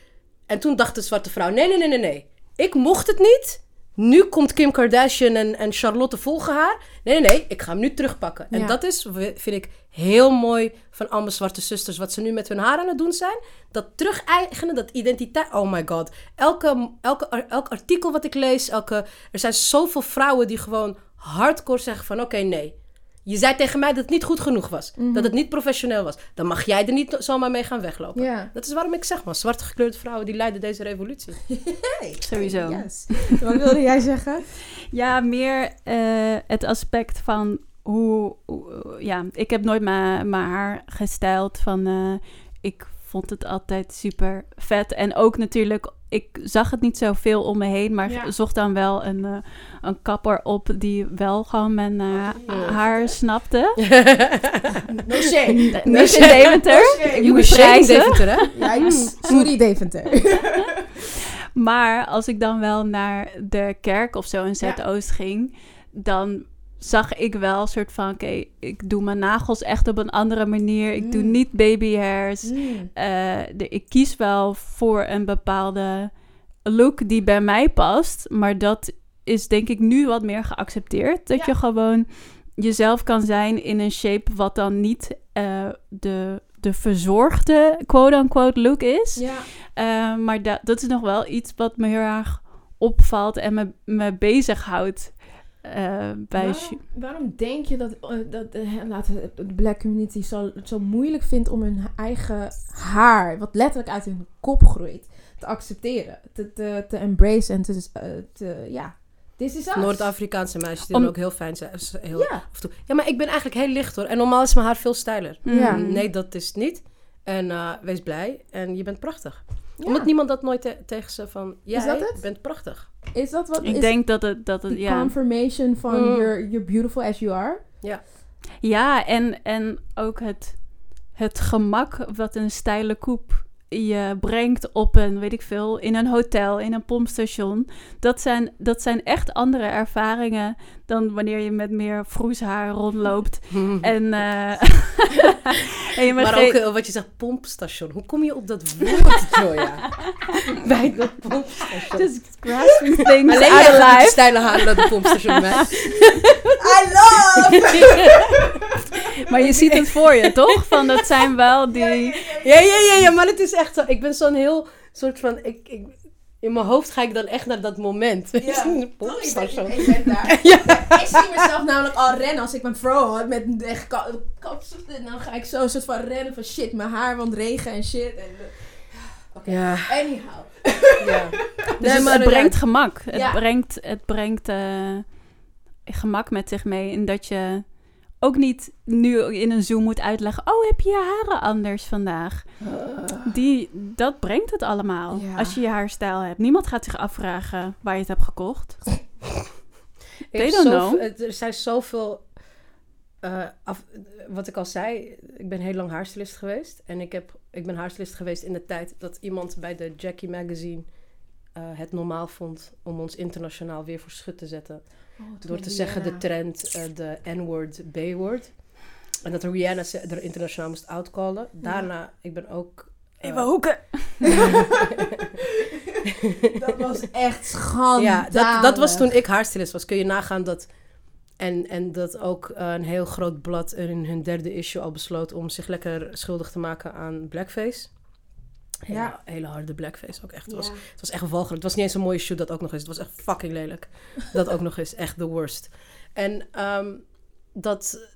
En toen dacht de zwarte vrouw... Nee, nee, nee, nee, nee. Ik mocht het niet. Nu komt Kim Kardashian en, en Charlotte volgen haar. Nee, nee, nee. Ik ga hem nu terugpakken. En Ja. dat is, vind ik, heel mooi van alle zwarte zusters. Wat ze nu met hun haar aan het doen zijn. Dat terug-eigenen, dat identiteit. Oh my god. Elke, elke, elk artikel wat ik lees. Elke, er zijn zoveel vrouwen die gewoon hardcore zeggen van... Oké, nee. Je zei tegen mij dat het niet goed genoeg was. Dat het niet professioneel was. Dan mag jij er niet zomaar mee gaan weglopen. Ja. Dat is waarom ik zeg, man. Zwarte gekleurde vrouwen die leiden deze revolutie. Hey, Sowieso. Yes. Wat wilde jij zeggen? Ja, meer eh, het aspect van hoe, hoe- Ja, ik heb nooit mijn mijn haar gestyled. Van, eh, ik vond het altijd super vet. En ook natuurlijk, ik zag het niet zoveel om me heen. Maar Ja. zocht dan wel een, eh, een kapper op die wel gewoon mijn eh, Ja. haar snapte. No shame. Niet in shame. Deventer. No shame. Deventer, hè? Yikes. Sorry, Deventer. Maar als ik dan wel naar de kerk of zo in Ja. Zuidoost ging, dan zag ik wel een soort van, oké, ik doe mijn nagels echt op een andere manier. Ik doe Mm. niet baby hairs. Mm. Eh, de- ik kies wel voor een bepaalde look die bij mij past. Maar dat is denk ik nu wat meer geaccepteerd. Dat Ja. je gewoon jezelf kan zijn in een shape wat dan niet eh, de, de verzorgde quote-unquote look is. Ja. Eh, maar da- dat is nog wel iets wat me heel erg opvalt en me, me bezighoudt. Eh bij Waarom, denk je dat, eh, dat eh, laten we de black community zo, het zo moeilijk vindt om hun eigen haar, wat letterlijk uit hun kop groeit, te accepteren, te, te, te embrace en te, te ja. Noord-Afrikaanse meisjes die Om- dan ook heel fijn zijn. Heel, Ja. af en toe. ja, maar ik ben eigenlijk heel licht hoor. En normaal is mijn haar veel stijler. Ja. Nee, dat is het niet. En eh, wees blij. En je bent prachtig. Ja. Omdat niemand dat nooit te- tegen ze van... Jij dat het? bent prachtig. Is dat wat Ik is denk dat het, dat het ja. confirmation van Mm. you're, you're beautiful as you are? Ja, en, en ook het, het gemak wat een steile koep je brengt op een, weet ik veel, in een hotel, in een pompstation. Dat zijn, dat zijn echt andere ervaringen dan wanneer je met meer vroeshaar rondloopt. En, eh en je Maar ook eh, wat je zegt, pompstation. Hoe kom je op dat woord, Joya? Bij de pompstation. just grasping things Alleen out of life. stijle haren naar de pompstation. I love! Maar je ziet het voor je, toch? Van dat zijn wel die... Ja, ja, ja, ja, maar het is echt zo. Ik ben zo'n heel soort van... Ik, ik, in mijn hoofd ga ik dan echt naar dat moment. Ja. Oh, ik, ben, ik ben daar. Ja. Ik zie mezelf namelijk al rennen als ik mijn vrouw had met een echt ka- kapsel. En dan ga ik zo een soort van rennen van shit, mijn haar, want regen en shit. En, Oké, Ja, anyhow. ja. Dus Nee, het, maar het ja, brengt gemak. Het brengt, het brengt eh, gemak met zich mee. In dat je ook niet nu in een Zoom moet uitleggen... Oh, heb je je haren anders vandaag? Die, dat brengt het allemaal. Ja. Als je je haarstijl hebt. Niemand gaat zich afvragen waar je het hebt gekocht. They don't know. Er zijn zoveel... eh, af, wat ik al zei, ik ben heel lang haarstylist geweest. En ik, heb, ik ben haarstylist geweest in de tijd dat iemand bij de Jackie Magazine... eh, het normaal vond om ons internationaal weer voor schut te zetten. Door te zeggen de trend, eh, de N-word, B-word. En dat Rihanna ze- er internationaal moest outcallen. Daarna, ik ben ook... eh, hoeken. Dat was echt schandalig. Ja, dat, dat was toen ik haarstylist was. Kun je nagaan dat... En, en dat ook eh, een heel groot blad in hun derde issue al besloot... om zich lekker schuldig te maken aan blackface. Hele, Ja. hele harde blackface ook echt. Het, was, Ja. het was echt walgelijk. Het was niet eens een mooie shoot dat ook nog is. Het was echt fucking lelijk. Dat ook nog is. Echt the worst. En ehm, dat...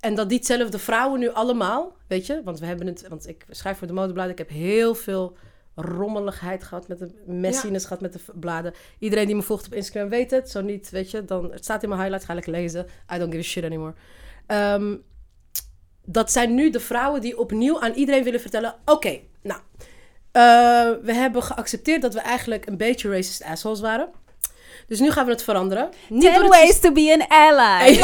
En dat diezelfde vrouwen nu allemaal, weet je, want we hebben het, want ik schrijf voor de modebladen, ik heb heel veel rommeligheid gehad met de messiness gehad met de bladen. Iedereen die me volgt op Instagram weet het, zo niet, weet je, dan het staat in mijn highlights, ga lekker lezen. I don't give a shit anymore. Ehm, dat zijn nu de vrouwen die opnieuw aan iedereen willen vertellen, oké, nou, eh, we hebben geaccepteerd dat we eigenlijk een beetje racist assholes waren. Dus nu gaan we het veranderen. Niet Ten het ways to be an ally.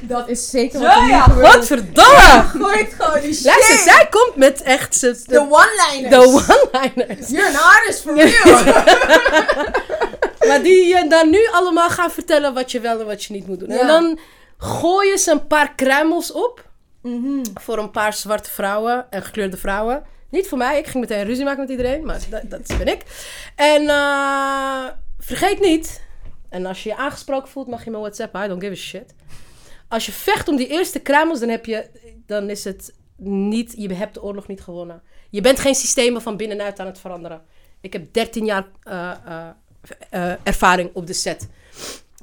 Dat is zeker wat er nu ja, gebeurt. godverdomme! Gooit gewoon die shit. Luister, zij komt met echt ze- De de, one-liners. de one-liners. You're an artist for real. Maar die je dan nu allemaal gaan vertellen wat je wel en wat je niet moet doen. Ja. En dan gooien ze een paar kruimels op Mhm. voor een paar zwarte vrouwen en gekleurde vrouwen. Niet voor mij, ik ging meteen ruzie maken met iedereen, maar dat, dat ben ik. En eh, vergeet niet, en als je je aangesproken voelt, mag je me WhatsApp, I don't give a shit. Als je vecht om die eerste kruimels, dan, heb je, dan is het niet, je hebt de oorlog niet gewonnen. Je bent geen systemen van binnenuit aan het veranderen. Ik heb 13 jaar eh, eh, ervaring op de set.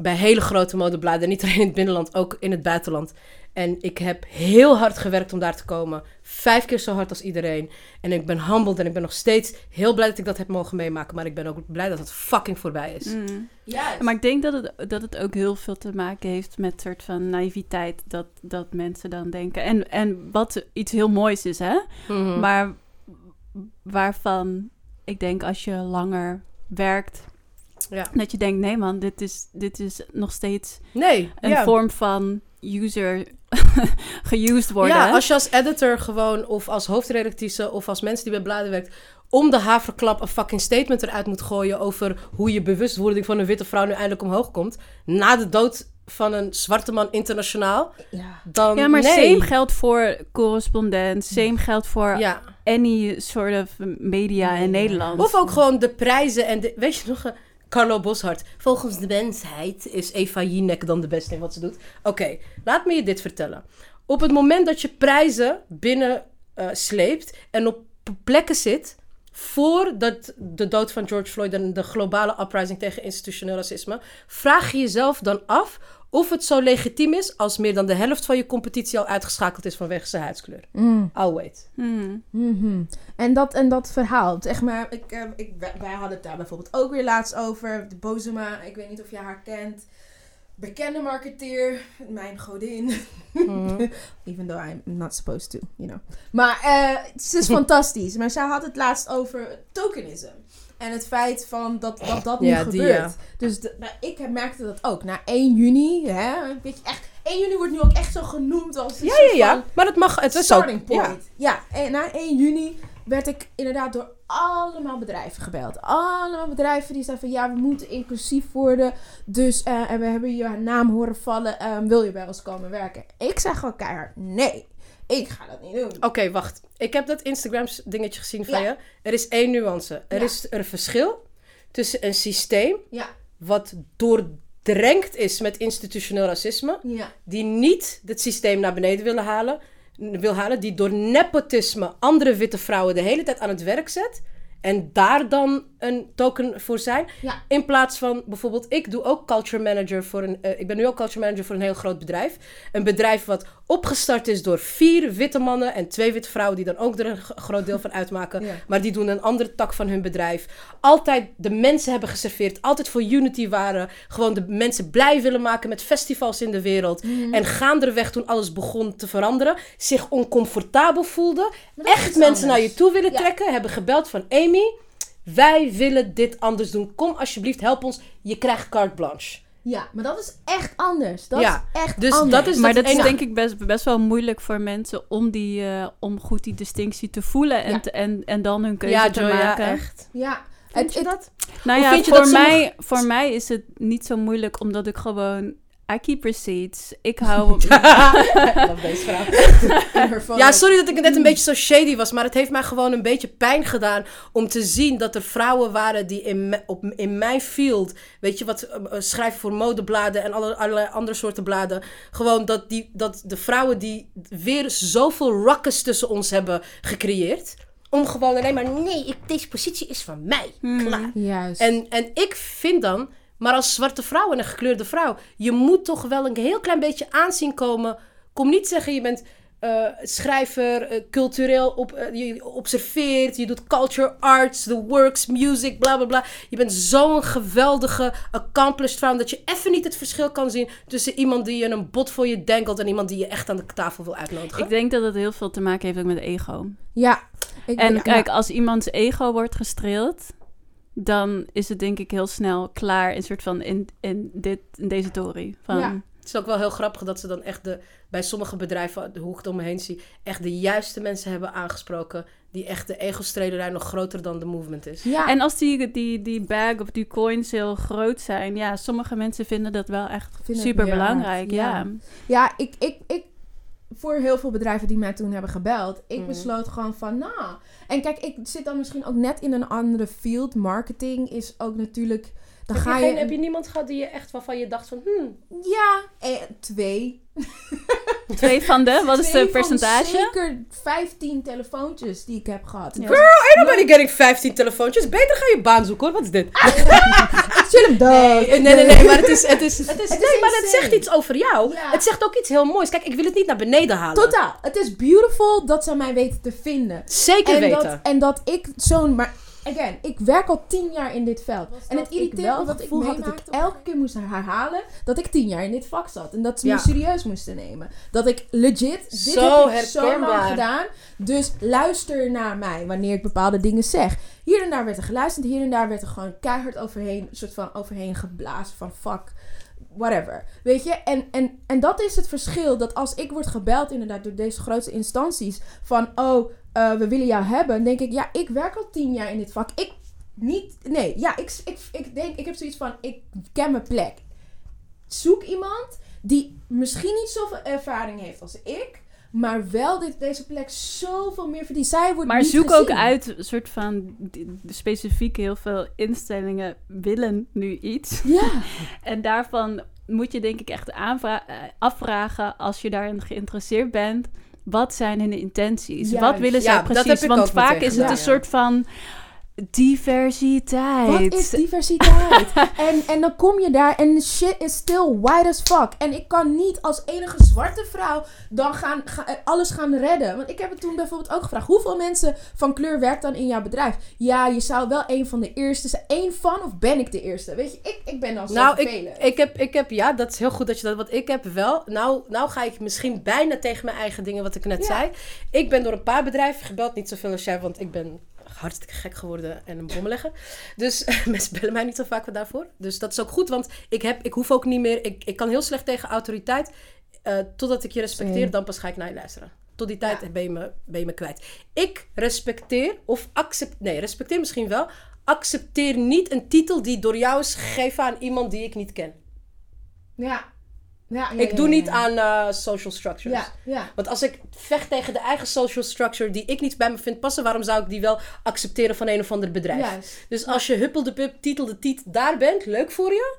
Bij hele grote modebladen. Niet alleen in het binnenland, ook in het buitenland. En ik heb heel hard gewerkt om daar te komen. Vijf keer zo hard als iedereen. En ik ben humbled en ik ben nog steeds heel blij dat ik dat heb mogen meemaken. Maar ik ben ook blij dat het fucking voorbij is. Mm. Maar ik denk dat het, dat het ook heel veel te maken heeft met soort van naïviteit. Dat, dat mensen dan denken. En, en wat iets heel moois is, hè? Mhm. Maar waarvan ik denk als je langer werkt. Ja. Dat je denkt, nee man, dit is, dit is nog steeds Nee, een ja. vorm van user geused worden. Ja, als je als editor gewoon, of als hoofdredactrice, of als mensen die bij bladen werkt, om de haverklap een fucking statement eruit moet gooien over hoe je bewustwording van een witte vrouw nu eindelijk omhoog komt, na de dood van een zwarte man internationaal, Ja. dan Ja, maar nee. same geldt voor correspondent. Same geldt voor Ja. any sort of media in Nederland. Of ook gewoon de prijzen en de, weet je nog, Carlo Boshart. Volgens de mensheid is Eva Jinek dan de beste in wat ze doet. Oké, laat me je dit vertellen. Op het moment dat je prijzen binnen eh, sleept en op plekken zit voordat de dood van George Floyd en de globale uprising tegen institutioneel racisme, vraag je jezelf dan af of het zo legitiem is als meer dan de helft van je competitie al uitgeschakeld is vanwege zijn huidskleur. Mm. I'll wait. Hmm. Mhm. En, dat, en dat verhaal, zeg maar, ik, eh, ik, wij, hadden het daar bijvoorbeeld ook weer laatst over. De Bozema, ik weet niet of je haar kent. Bekende marketeer, mijn godin. Mhm. Even though I'm not supposed to, you know. Maar eh, ze is fantastisch. Maar zij had het laatst over tokenism. En het feit van dat dat, dat nu Ja, die, gebeurt. ja. Dus de- nou, ik merkte dat ook. Na 1 juni, hè, weet je, echt 1 juni wordt nu ook echt zo genoemd als Ja, soort ja, ja. van Maar dat mag. Het is ook. starting Ja. point. Ja. en na 1 juni werd ik inderdaad door allemaal bedrijven gebeld. Allemaal bedrijven die zeiden van ja, we moeten inclusief worden. Dus, eh, en we hebben je naam horen vallen. eh, wil je bij ons komen werken? Ik zeg gewoon keihard nee. Ik ga dat niet doen. Oké, wacht. Ik heb dat Instagram dingetje gezien van Ja. je. Er is één nuance. Er Ja. is er een verschil tussen een systeem Ja, wat doordrenkt is met institutioneel racisme, die niet het systeem naar beneden willen halen, wil halen, die door nepotisme andere witte vrouwen de hele tijd aan het werk zet en daar dan een token voor zijn. ja. In plaats van bijvoorbeeld, ik doe ook culture manager voor een. eh, ik ben nu ook culture manager voor een heel groot bedrijf. Een bedrijf wat opgestart is door vier witte mannen en twee witte vrouwen, die dan ook er een groot deel van uitmaken. Ja. Maar die doen een andere tak van hun bedrijf. Altijd de mensen hebben geserveerd, altijd voor unity waren. Gewoon de mensen blij willen maken met festivals in de wereld. Mhm. En gaandeweg toen alles begon te veranderen, zich oncomfortabel voelden. Echt mensen naar je toe willen Ja. trekken, hebben gebeld van Amy. Wij willen dit anders doen. Kom alsjeblieft, help ons. Je krijgt carte blanche. Ja, maar dat is echt anders. Dat Ja, is echt dus anders. dat is maar dat dat is denk ik best, best wel moeilijk voor mensen om, die, eh, om goed die distinctie te voelen en, Ja. te- en, en dan hun keuze Ja, te Joy, ja, maken. echt. Ja, Vind je dat? Nou ja, vind je voor, dat sommige- mij, voor mij is het niet zo moeilijk omdat ik gewoon... I keep receipts. Ik hou... Deze. Ja, sorry dat ik net een beetje zo shady was, maar het heeft mij gewoon een beetje pijn gedaan om te zien dat er vrouwen waren die in, op, in mijn field, weet je wat, eh, eh, schrijven voor modebladen en alle, allerlei andere soorten bladen, gewoon dat, die, dat de vrouwen die weer zoveel ruckus tussen ons hebben gecreëerd, om gewoon alleen maar, nee, ik, deze positie is van mij, klaar. Juist. En, en ik vind dan, maar als zwarte vrouw en een gekleurde vrouw, je moet toch wel een heel klein beetje aanzien komen. Kom niet zeggen, je bent eh, schrijver, eh, cultureel op, eh, je observeert, je doet culture arts, the works, music, bla bla bla. Je bent zo'n geweldige, accomplished vrouw dat je even niet het verschil kan zien tussen iemand die je een bot voor je denkelt en iemand die je echt aan de tafel wil uitnodigen. ik denk dat het heel veel te maken heeft ook met ego. ja. Ik, En ja, kijk, als iemands ego wordt gestreeld, dan is het denk ik heel snel klaar in soort van in, in, dit, in deze tory. Van, Ja. Het is ook wel heel grappig dat ze dan echt de, bij sommige bedrijven, hoe ik het om me heen zie, echt de juiste mensen hebben aangesproken. Die echt de ego-strelerij nog groter dan de movement is. ja. En als die, die, die bag of die coins heel groot zijn, ja, sommige mensen vinden dat wel echt super belangrijk. waard, Ja. Ja, ik, ik, ik, voor heel veel bedrijven die mij toen hebben gebeld, ik Mhm. besloot gewoon van, nou. En kijk, ik zit dan misschien ook net in een andere field. Marketing is ook natuurlijk. Dan heb, ga je heb je niemand gehad die je echt waarvan je dacht van, hmm, Ja, eh, twee. Twee van de, wat is van percentage? Zeker 15 telefoontjes die ik heb gehad. Ja. Girl, ain't nobody getting 15 telefoontjes. Beter ga je baan zoeken hoor. Wat is dit? ik chill hem dood. Nee, nee, nee, nee, maar het is, het is, het is, Het is nee, maar het zegt iets over jou. Ja. Het zegt ook iets heel moois. Kijk, ik wil het niet naar beneden halen. Totaal. Het is beautiful dat ze mij weten te vinden. Zeker en weten. Dat, en dat ik zo'n... Maar again, ik werk al tien jaar in dit veld. En het irriteerde me wat dat ik had dat ik elke keer moest herhalen dat ik tien jaar in dit vak zat. En dat ze Ja. me serieus moesten nemen. Dat ik legit, dit Zo heb ik zo lang gedaan. Dus luister naar mij wanneer ik bepaalde dingen zeg. Hier en daar werd er geluisterd. Hier en daar werd er gewoon keihard overheen, een soort van overheen geblazen van fuck whatever. Weet je? En, en, en dat is het verschil. Dat als ik word gebeld inderdaad door deze grootste instanties. Van, oh, eh, we willen jou hebben. Denk ik, ja, ik werk al tien jaar in dit vak. Ik niet, nee, ja, ik, ik, ik denk, ik heb zoiets van, ik ken mijn plek. Zoek iemand die misschien niet zoveel ervaring heeft als ik. Maar wel dit, deze plek zoveel meer verdient. Zij wordt Maar niet zoek gezien. ook uit, een soort van specifiek heel veel instellingen willen nu iets. Ja, En daarvan moet je denk ik echt aanvra- eh, afvragen als je daarin geïnteresseerd bent. Wat zijn hun intenties? Juist. Wat willen zij Ja, precies? Want vaak is het een soort van diversiteit. Wat is diversiteit? en, en dan kom je daar en shit is still white as fuck. En ik kan niet als enige zwarte vrouw dan gaan, ga- eh, alles gaan redden. Want ik heb het toen bijvoorbeeld ook gevraagd. Hoeveel mensen van kleur werkt dan in jouw bedrijf? Ja, je zou wel een van de eerste zijn. Eén van of ben ik de eerste? Weet je, ik, ik ben al zo Nou, ik, heb, ik heb, ja, dat is heel goed dat je dat, want ik heb wel, nou, nou ga ik misschien bijna tegen mijn eigen dingen, wat ik net Ja. zei. Ik ben door een paar bedrijven gebeld, niet zoveel als jij, want ik ben hartstikke gek geworden en een bom leggen. Dus mensen bellen mij niet zo vaak daarvoor. Dus dat is ook goed, want ik, heb, ik hoef ook niet meer, ik, ik kan heel slecht tegen autoriteit. eh, totdat ik je respecteer, dan pas ga ik naar je luisteren. Tot die tijd Ja. ben, je me, ben je me kwijt. Ik respecteer, of accept, nee, respecteer misschien wel, accepteer niet een titel die door jou is gegeven aan iemand die ik niet ken. Ja. Ja, ja ik doe niet aan eh, social structures. Want als ik vecht tegen de eigen social structure die ik niet bij me vind passen, waarom zou ik die wel accepteren van een of ander bedrijf? Juist. Dus als je huppel de pup, titel de tiet daar bent, leuk voor je.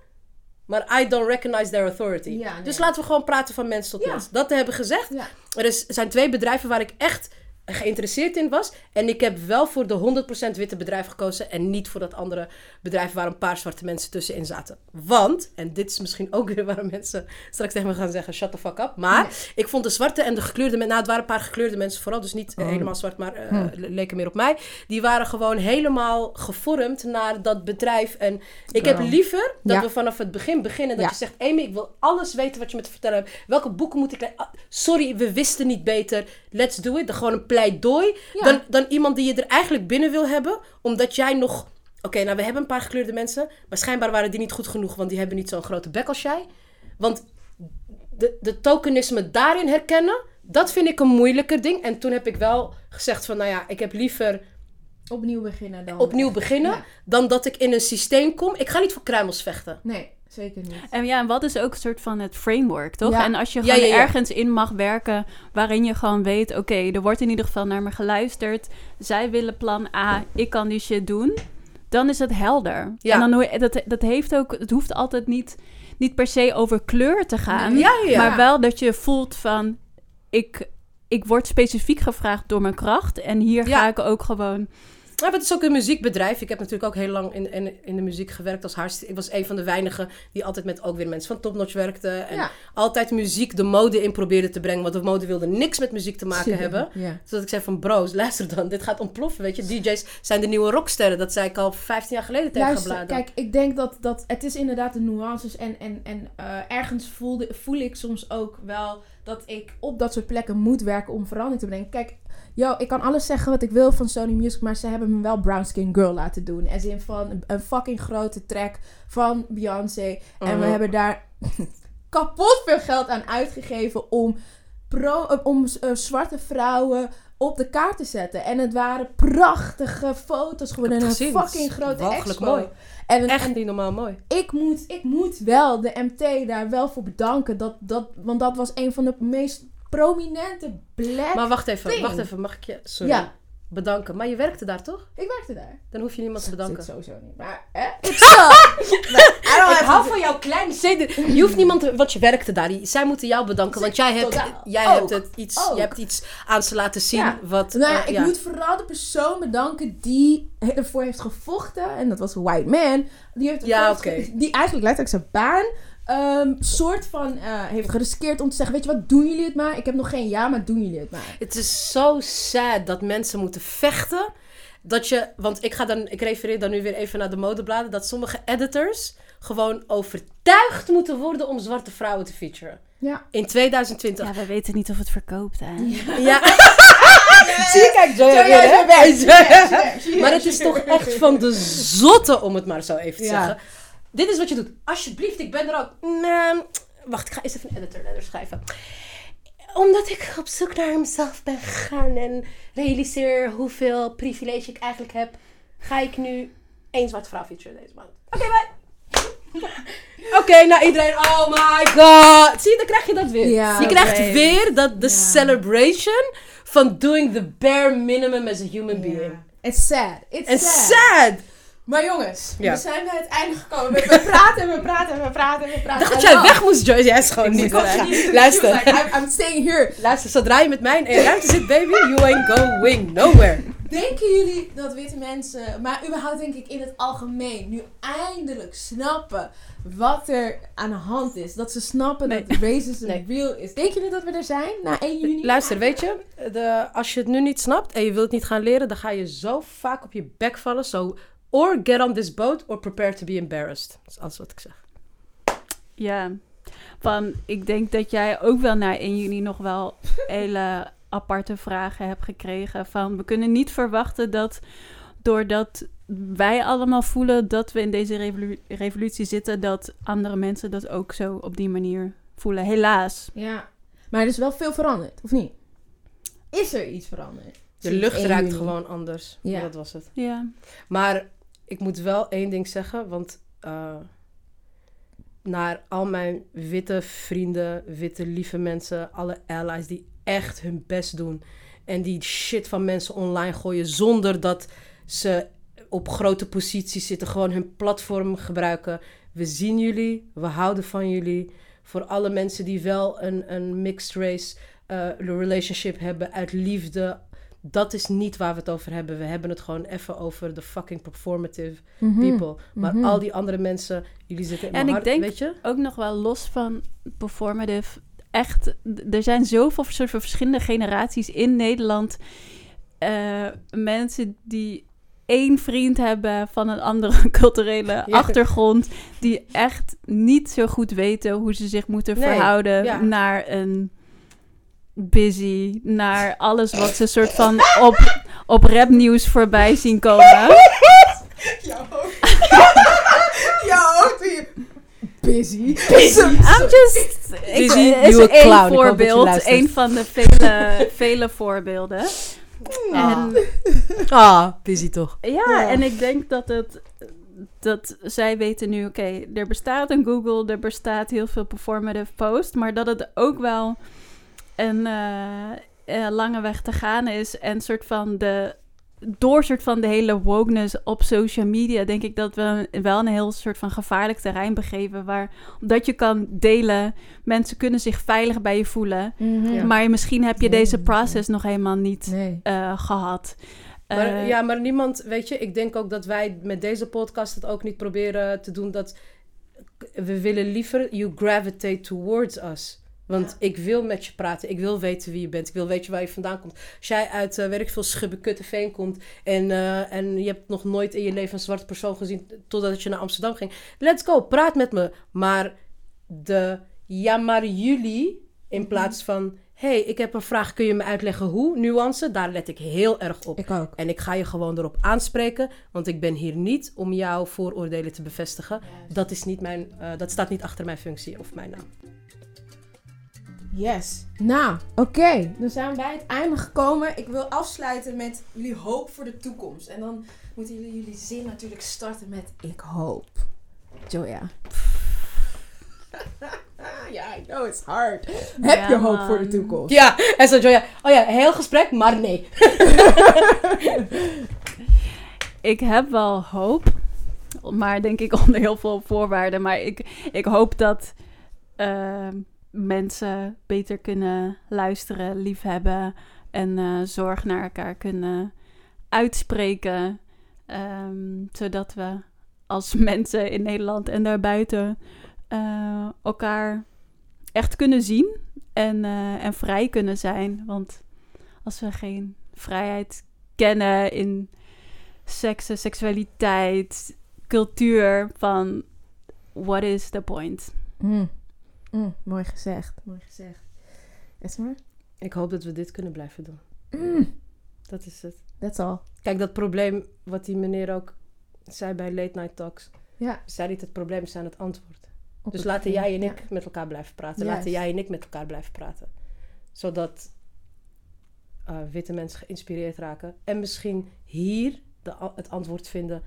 Maar I don't recognize their authority. Nee. Dus laten we gewoon praten van mens tot mens. Dat te hebben gezegd. Er is, zijn twee bedrijven waar ik echt geïnteresseerd in was. En ik heb wel voor de 100% witte bedrijf gekozen. En niet voor dat andere bedrijf waar een paar zwarte mensen tussenin zaten. Want, en dit is misschien ook weer waarom mensen straks tegen me gaan zeggen: shut the fuck up. Maar Nee. ik vond de zwarte en de gekleurde mensen. Nou, het waren een paar gekleurde mensen vooral. Dus niet eh, Oh. helemaal zwart, maar eh, Hm. le- leken meer op mij. Die waren gewoon helemaal gevormd naar dat bedrijf. En ik heb liever dat Ja. we vanaf het begin beginnen. Dat Ja. je zegt: Amy, ik wil alles weten wat je me te vertellen hebt. Welke boeken moet ik? Ah, sorry, we wisten niet beter. Let's do it. Dan gewoon een pleidooi. Ja. Dan, dan iemand die je er eigenlijk binnen wil hebben. Omdat jij nog. Oké, nou we hebben een paar gekleurde mensen. Maar schijnbaar waren die niet goed genoeg. Want die hebben niet zo'n grote bek als jij. Want de, de tokenisme daarin herkennen. Dat vind ik een moeilijker ding. En toen heb ik wel gezegd van, nou ja, ik heb liever Opnieuw beginnen dan. opnieuw beginnen. Ja. Dan dat ik in een systeem kom. Ik ga niet voor kruimels vechten. Nee, zeker niet. En ja, en wat is ook een soort van het framework, toch? Ja. En als je gewoon ja, ja. ergens in mag werken waarin je gewoon weet, oké, er wordt in ieder geval naar me geluisterd. Zij willen plan A, ik kan die shit doen. Dan is het helder. Ja. En dan, hoor je- dat, dat heeft ook, het hoeft altijd niet, niet per se over kleur te gaan. Maar wel dat je voelt van, ik, ik word specifiek gevraagd door mijn kracht. En hier ga ik ook gewoon... Maar het is ook een muziekbedrijf. Ik heb natuurlijk ook heel lang in, in, in de muziek gewerkt als haarst. Ik was een van de weinigen die altijd met ook weer mensen van Topnotch werkte. En Ja. altijd muziek de mode in probeerde te brengen. Want de mode wilde niks met muziek te maken hebben. Ja. Zodat ik zei van bro's, luister dan. Dit gaat ontploffen, weet je. DJ's zijn de nieuwe rocksterren. Dat zei ik al 15 jaar geleden tegen Luister, kijk, ik denk dat, dat het is inderdaad de nuances. En, en, en eh, ergens voelde, voel ik soms ook wel dat ik op dat soort plekken moet werken om verandering te brengen. Kijk, yo, ik kan alles zeggen wat ik wil van Sony Music, maar ze hebben me wel Brown Skin Girl laten doen. As in van een, een fucking grote track van Beyoncé. En we Mhm. hebben daar kapot veel geld aan uitgegeven om, pro, eh, om eh, zwarte vrouwen op de kaart te zetten. En het waren prachtige foto's geworden. Ik En een fucking grote expo. mooi. En, en Echt niet normaal mooi. ik moet, ik moet wel de MT daar wel voor bedanken. Dat, dat, want dat was een van de meest prominente black... Maar wacht even, thing. wacht even. Mag ik je, sorry, Ja. bedanken. Maar je werkte daar toch? Ik werkte daar. Dan hoef je niemand te bedanken. Zit sowieso niet. Maar, hè? It's. Ik hou van jouw kleine zeden. Je hoeft niemand, te- want je werkte daar. Zij moeten jou bedanken, want jij hebt, Totaal. jij Ook. hebt, het iets, Ook. je hebt iets aan ze laten zien. Ja. Wat, Nou ja, eh, ik ja. moet vooral de persoon bedanken die ervoor heeft gevochten. En dat was een white man. Die, heeft Ja, die eigenlijk letterlijk zijn baan ehm, soort van eh, heeft geriskeerd om te zeggen... Weet je wat, doen jullie het maar. Ik heb nog geen ja, maar doen jullie het maar. Het is zo sad dat mensen moeten vechten. Dat je, want ik, ga dan, ik refereer dan nu weer even naar de modebladen. Dat sommige editors gewoon overtuigd moeten worden om zwarte vrouwen te featuren. Ja. In 2020. Ja, we weten niet of het verkoopt, hè? Ja. Zie je, kijk, weer, hè? Maar het is toch echt van de zotte, om het maar zo even te Ja. zeggen. Dit is wat je doet. Alsjeblieft, ik ben er ook. Nee, wacht, ik ga eerst even een editor letter schrijven. Omdat ik op zoek naar mezelf ben gegaan en realiseer hoeveel privilege ik eigenlijk heb, ga ik nu één zwarte vrouw featuren deze maand. Oké, bye. Oké, nou iedereen, oh my god. Zie je, dan krijg je dat weer. Je krijgt weer dat de celebration van doing the bare minimum as a human being. It's sad. It's sad. Maar jongens, Ja. we zijn bij het einde gekomen. We, praten en we praten en we praten en we praten. Dacht dat jij weg moest, Joyce. Jij is gewoon niet was Luister. like, I'm, I'm staying here. Luister, zodra je met mij in ruimte zit, baby, you ain't going nowhere. Denken jullie dat witte mensen, maar überhaupt denk ik in het algemeen, nu eindelijk snappen wat er aan de hand is? Dat ze snappen Nee. dat racism Nee. real is. Denken jullie dat we er zijn na 1 juni? Luister, weet je, de, als je het nu niet snapt en je wilt niet gaan leren, dan ga je zo vaak op je bek vallen. So, or get on this boat or prepare to be embarrassed. Dat is alles wat ik zeg. Ja, van ik denk dat jij ook wel na 1 juni nog wel hele aparte vragen hebt gekregen. Van we kunnen niet verwachten dat doordat wij allemaal voelen dat we in deze revolu- revolutie zitten, dat andere mensen dat ook zo op die manier voelen. Helaas. Ja, Maar er is wel veel veranderd, of niet? Is er iets veranderd? De lucht 1 ruikt gewoon anders. Ja. Ja. Dat was het. Ja. Maar ik moet wel één ding zeggen, want eh, naar al mijn witte vrienden, witte lieve mensen, alle allies die echt hun best doen en die shit van mensen online gooien zonder dat ze op grote posities zitten, gewoon hun platform gebruiken. We zien jullie, we houden van jullie. Voor alle mensen die wel een, een mixed race eh, relationship hebben uit liefde, dat is niet waar we het over hebben. We hebben het gewoon even over de fucking performative Mhm. people. Maar Mhm. al die andere mensen, jullie zitten in En mijn hart, denk- weet je? Ook nog wel los van performative. Echt, er zijn zoveel soort van verschillende generaties in Nederland. Eh, mensen die één vriend hebben van een andere culturele Ja. achtergrond. Die echt niet zo goed weten hoe ze zich moeten Nee, verhouden ja. naar een busy. Naar alles wat ze soort van op, op rapnieuws voorbij zien komen. Ja, ook weer. Busy. I'm just... Ik, Busy, is één clown. Voorbeeld. Een van de vele, vele voorbeelden. En, Ah, busy toch. ja, Ja. en ik denk dat het... Dat zij weten nu, oké, er bestaat een Google, er bestaat heel veel performative post, maar dat het ook wel een eh, eh, lange weg te gaan is en soort van de door soort van de hele wokeness op social media, denk ik dat we wel een heel soort van gevaarlijk terrein begeven. Waar, omdat je kan delen, mensen kunnen zich veilig bij je voelen. Mhm. Maar misschien heb je Nee, deze nee, process nog helemaal niet Nee. eh, gehad. Maar, ja, maar niemand, weet je, ik denk ook dat wij met deze podcast het ook niet proberen te doen dat we willen liever you gravitate towards us. Want ik wil met je praten. Ik wil weten wie je bent. Ik wil weten waar je vandaan komt. Als jij uit, eh weet ik veel, Schubbekutteveen komt... En, eh, en je hebt nog nooit in je leven een zwarte persoon gezien... totdat je naar Amsterdam ging. Let's go, praat met me. Maar de ja, maar jullie... in plaats van... hey, ik heb een vraag, kun je me uitleggen hoe? Nuance, daar let ik heel erg op. Ik ook. En ik ga je gewoon erop aanspreken, want ik ben hier niet om jouw vooroordelen te bevestigen. Dat, is niet mijn, eh, dat staat niet achter mijn functie of mijn naam. Yes. Nou, oké. Dan zijn we bij het einde gekomen. Ik wil afsluiten met jullie hoop voor de toekomst. En dan moeten jullie jullie zin natuurlijk starten met ik hoop. Joya. Ja, I know it's hard. Heb je hoop voor de toekomst? Ja, en zo Joya. Oh ja, heel gesprek, maar nee. ik heb wel hoop, maar denk ik onder heel veel voorwaarden. Maar ik, ik hoop dat eh, mensen beter kunnen luisteren, liefhebben en eh, zorg naar elkaar kunnen uitspreken. Ehm, zodat we als mensen in Nederland en daarbuiten eh, elkaar echt kunnen zien en, eh, en vrij kunnen zijn. Want als we geen vrijheid kennen in seks, en seksualiteit, cultuur, van what is the point? Mm. Mm, mooi gezegd. Mooi gezegd. Esmer? Ik hoop dat we dit kunnen blijven doen. Mm, Dat is het. that's all. Kijk, dat probleem wat die meneer ook zei bij Late Night Talks. Ja. Zei niet het probleem, is aan het antwoord. op Dus het laten jij en Ja. ik met elkaar blijven praten. Juist. Laten jij en ik met elkaar blijven praten. Zodat eh, witte mensen geïnspireerd raken. En misschien hier de, het antwoord vinden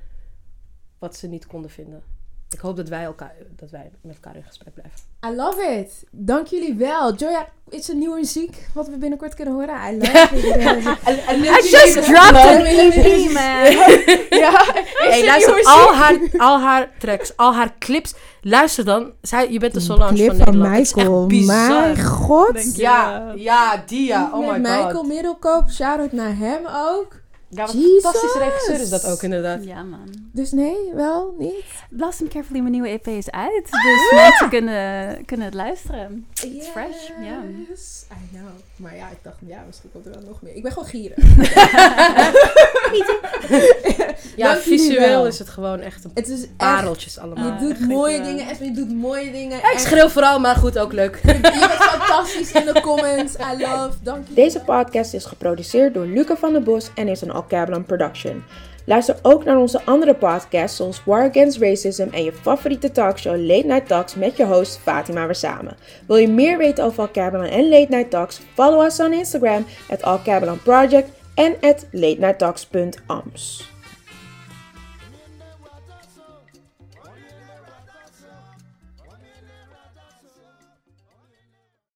wat ze niet konden vinden. Ik hoop dat wij, elkaar, dat wij met elkaar in gesprek blijven. I love it. Dank jullie wel. Joya, is er nieuwe muziek wat we binnenkort kunnen horen? I love it. I just dropped an EP, man! ja, Hey, luister, al haar, al haar tracks, al haar clips. Luister dan. Zij, je bent de Solange clip van van Nederland. Echt Michael. Mijn god. Ja, ja, die ja. Oh Met my Michael god. Middelkoop. Shout-out naar hem ook. Ja, wat een fantastische regisseur is dat ook inderdaad. Ja, man. Dus nee, wel niet. And Carefully, mijn nieuwe EP is uit. Dus mensen kunnen, kunnen het luisteren. It's fresh, ja. Yes. I know. Maar ja, ik dacht, ja, misschien komt er wel nog meer. Ik ben gewoon gierig. Ja, visueel is het gewoon echt een Het is echt... pareltjes allemaal. Je doet mooie dingen. Esme, je doet mooie dingen. Ja, ik schreeuw vooral, maar goed, ook leuk. Je bent fantastisch in de comments. I love. Dank je. Deze podcast is geproduceerd door Luca van der Bos en is een Alcablan production. Luister ook naar onze andere podcasts zoals War Against Racism en je favoriete talkshow Late Night Talks met je host Fatima Wersame. Wil je meer weten over Alkerbelen en Late Night Talks? Follow us on Instagram at Alkerbelen Project en at latenighttalks.ams.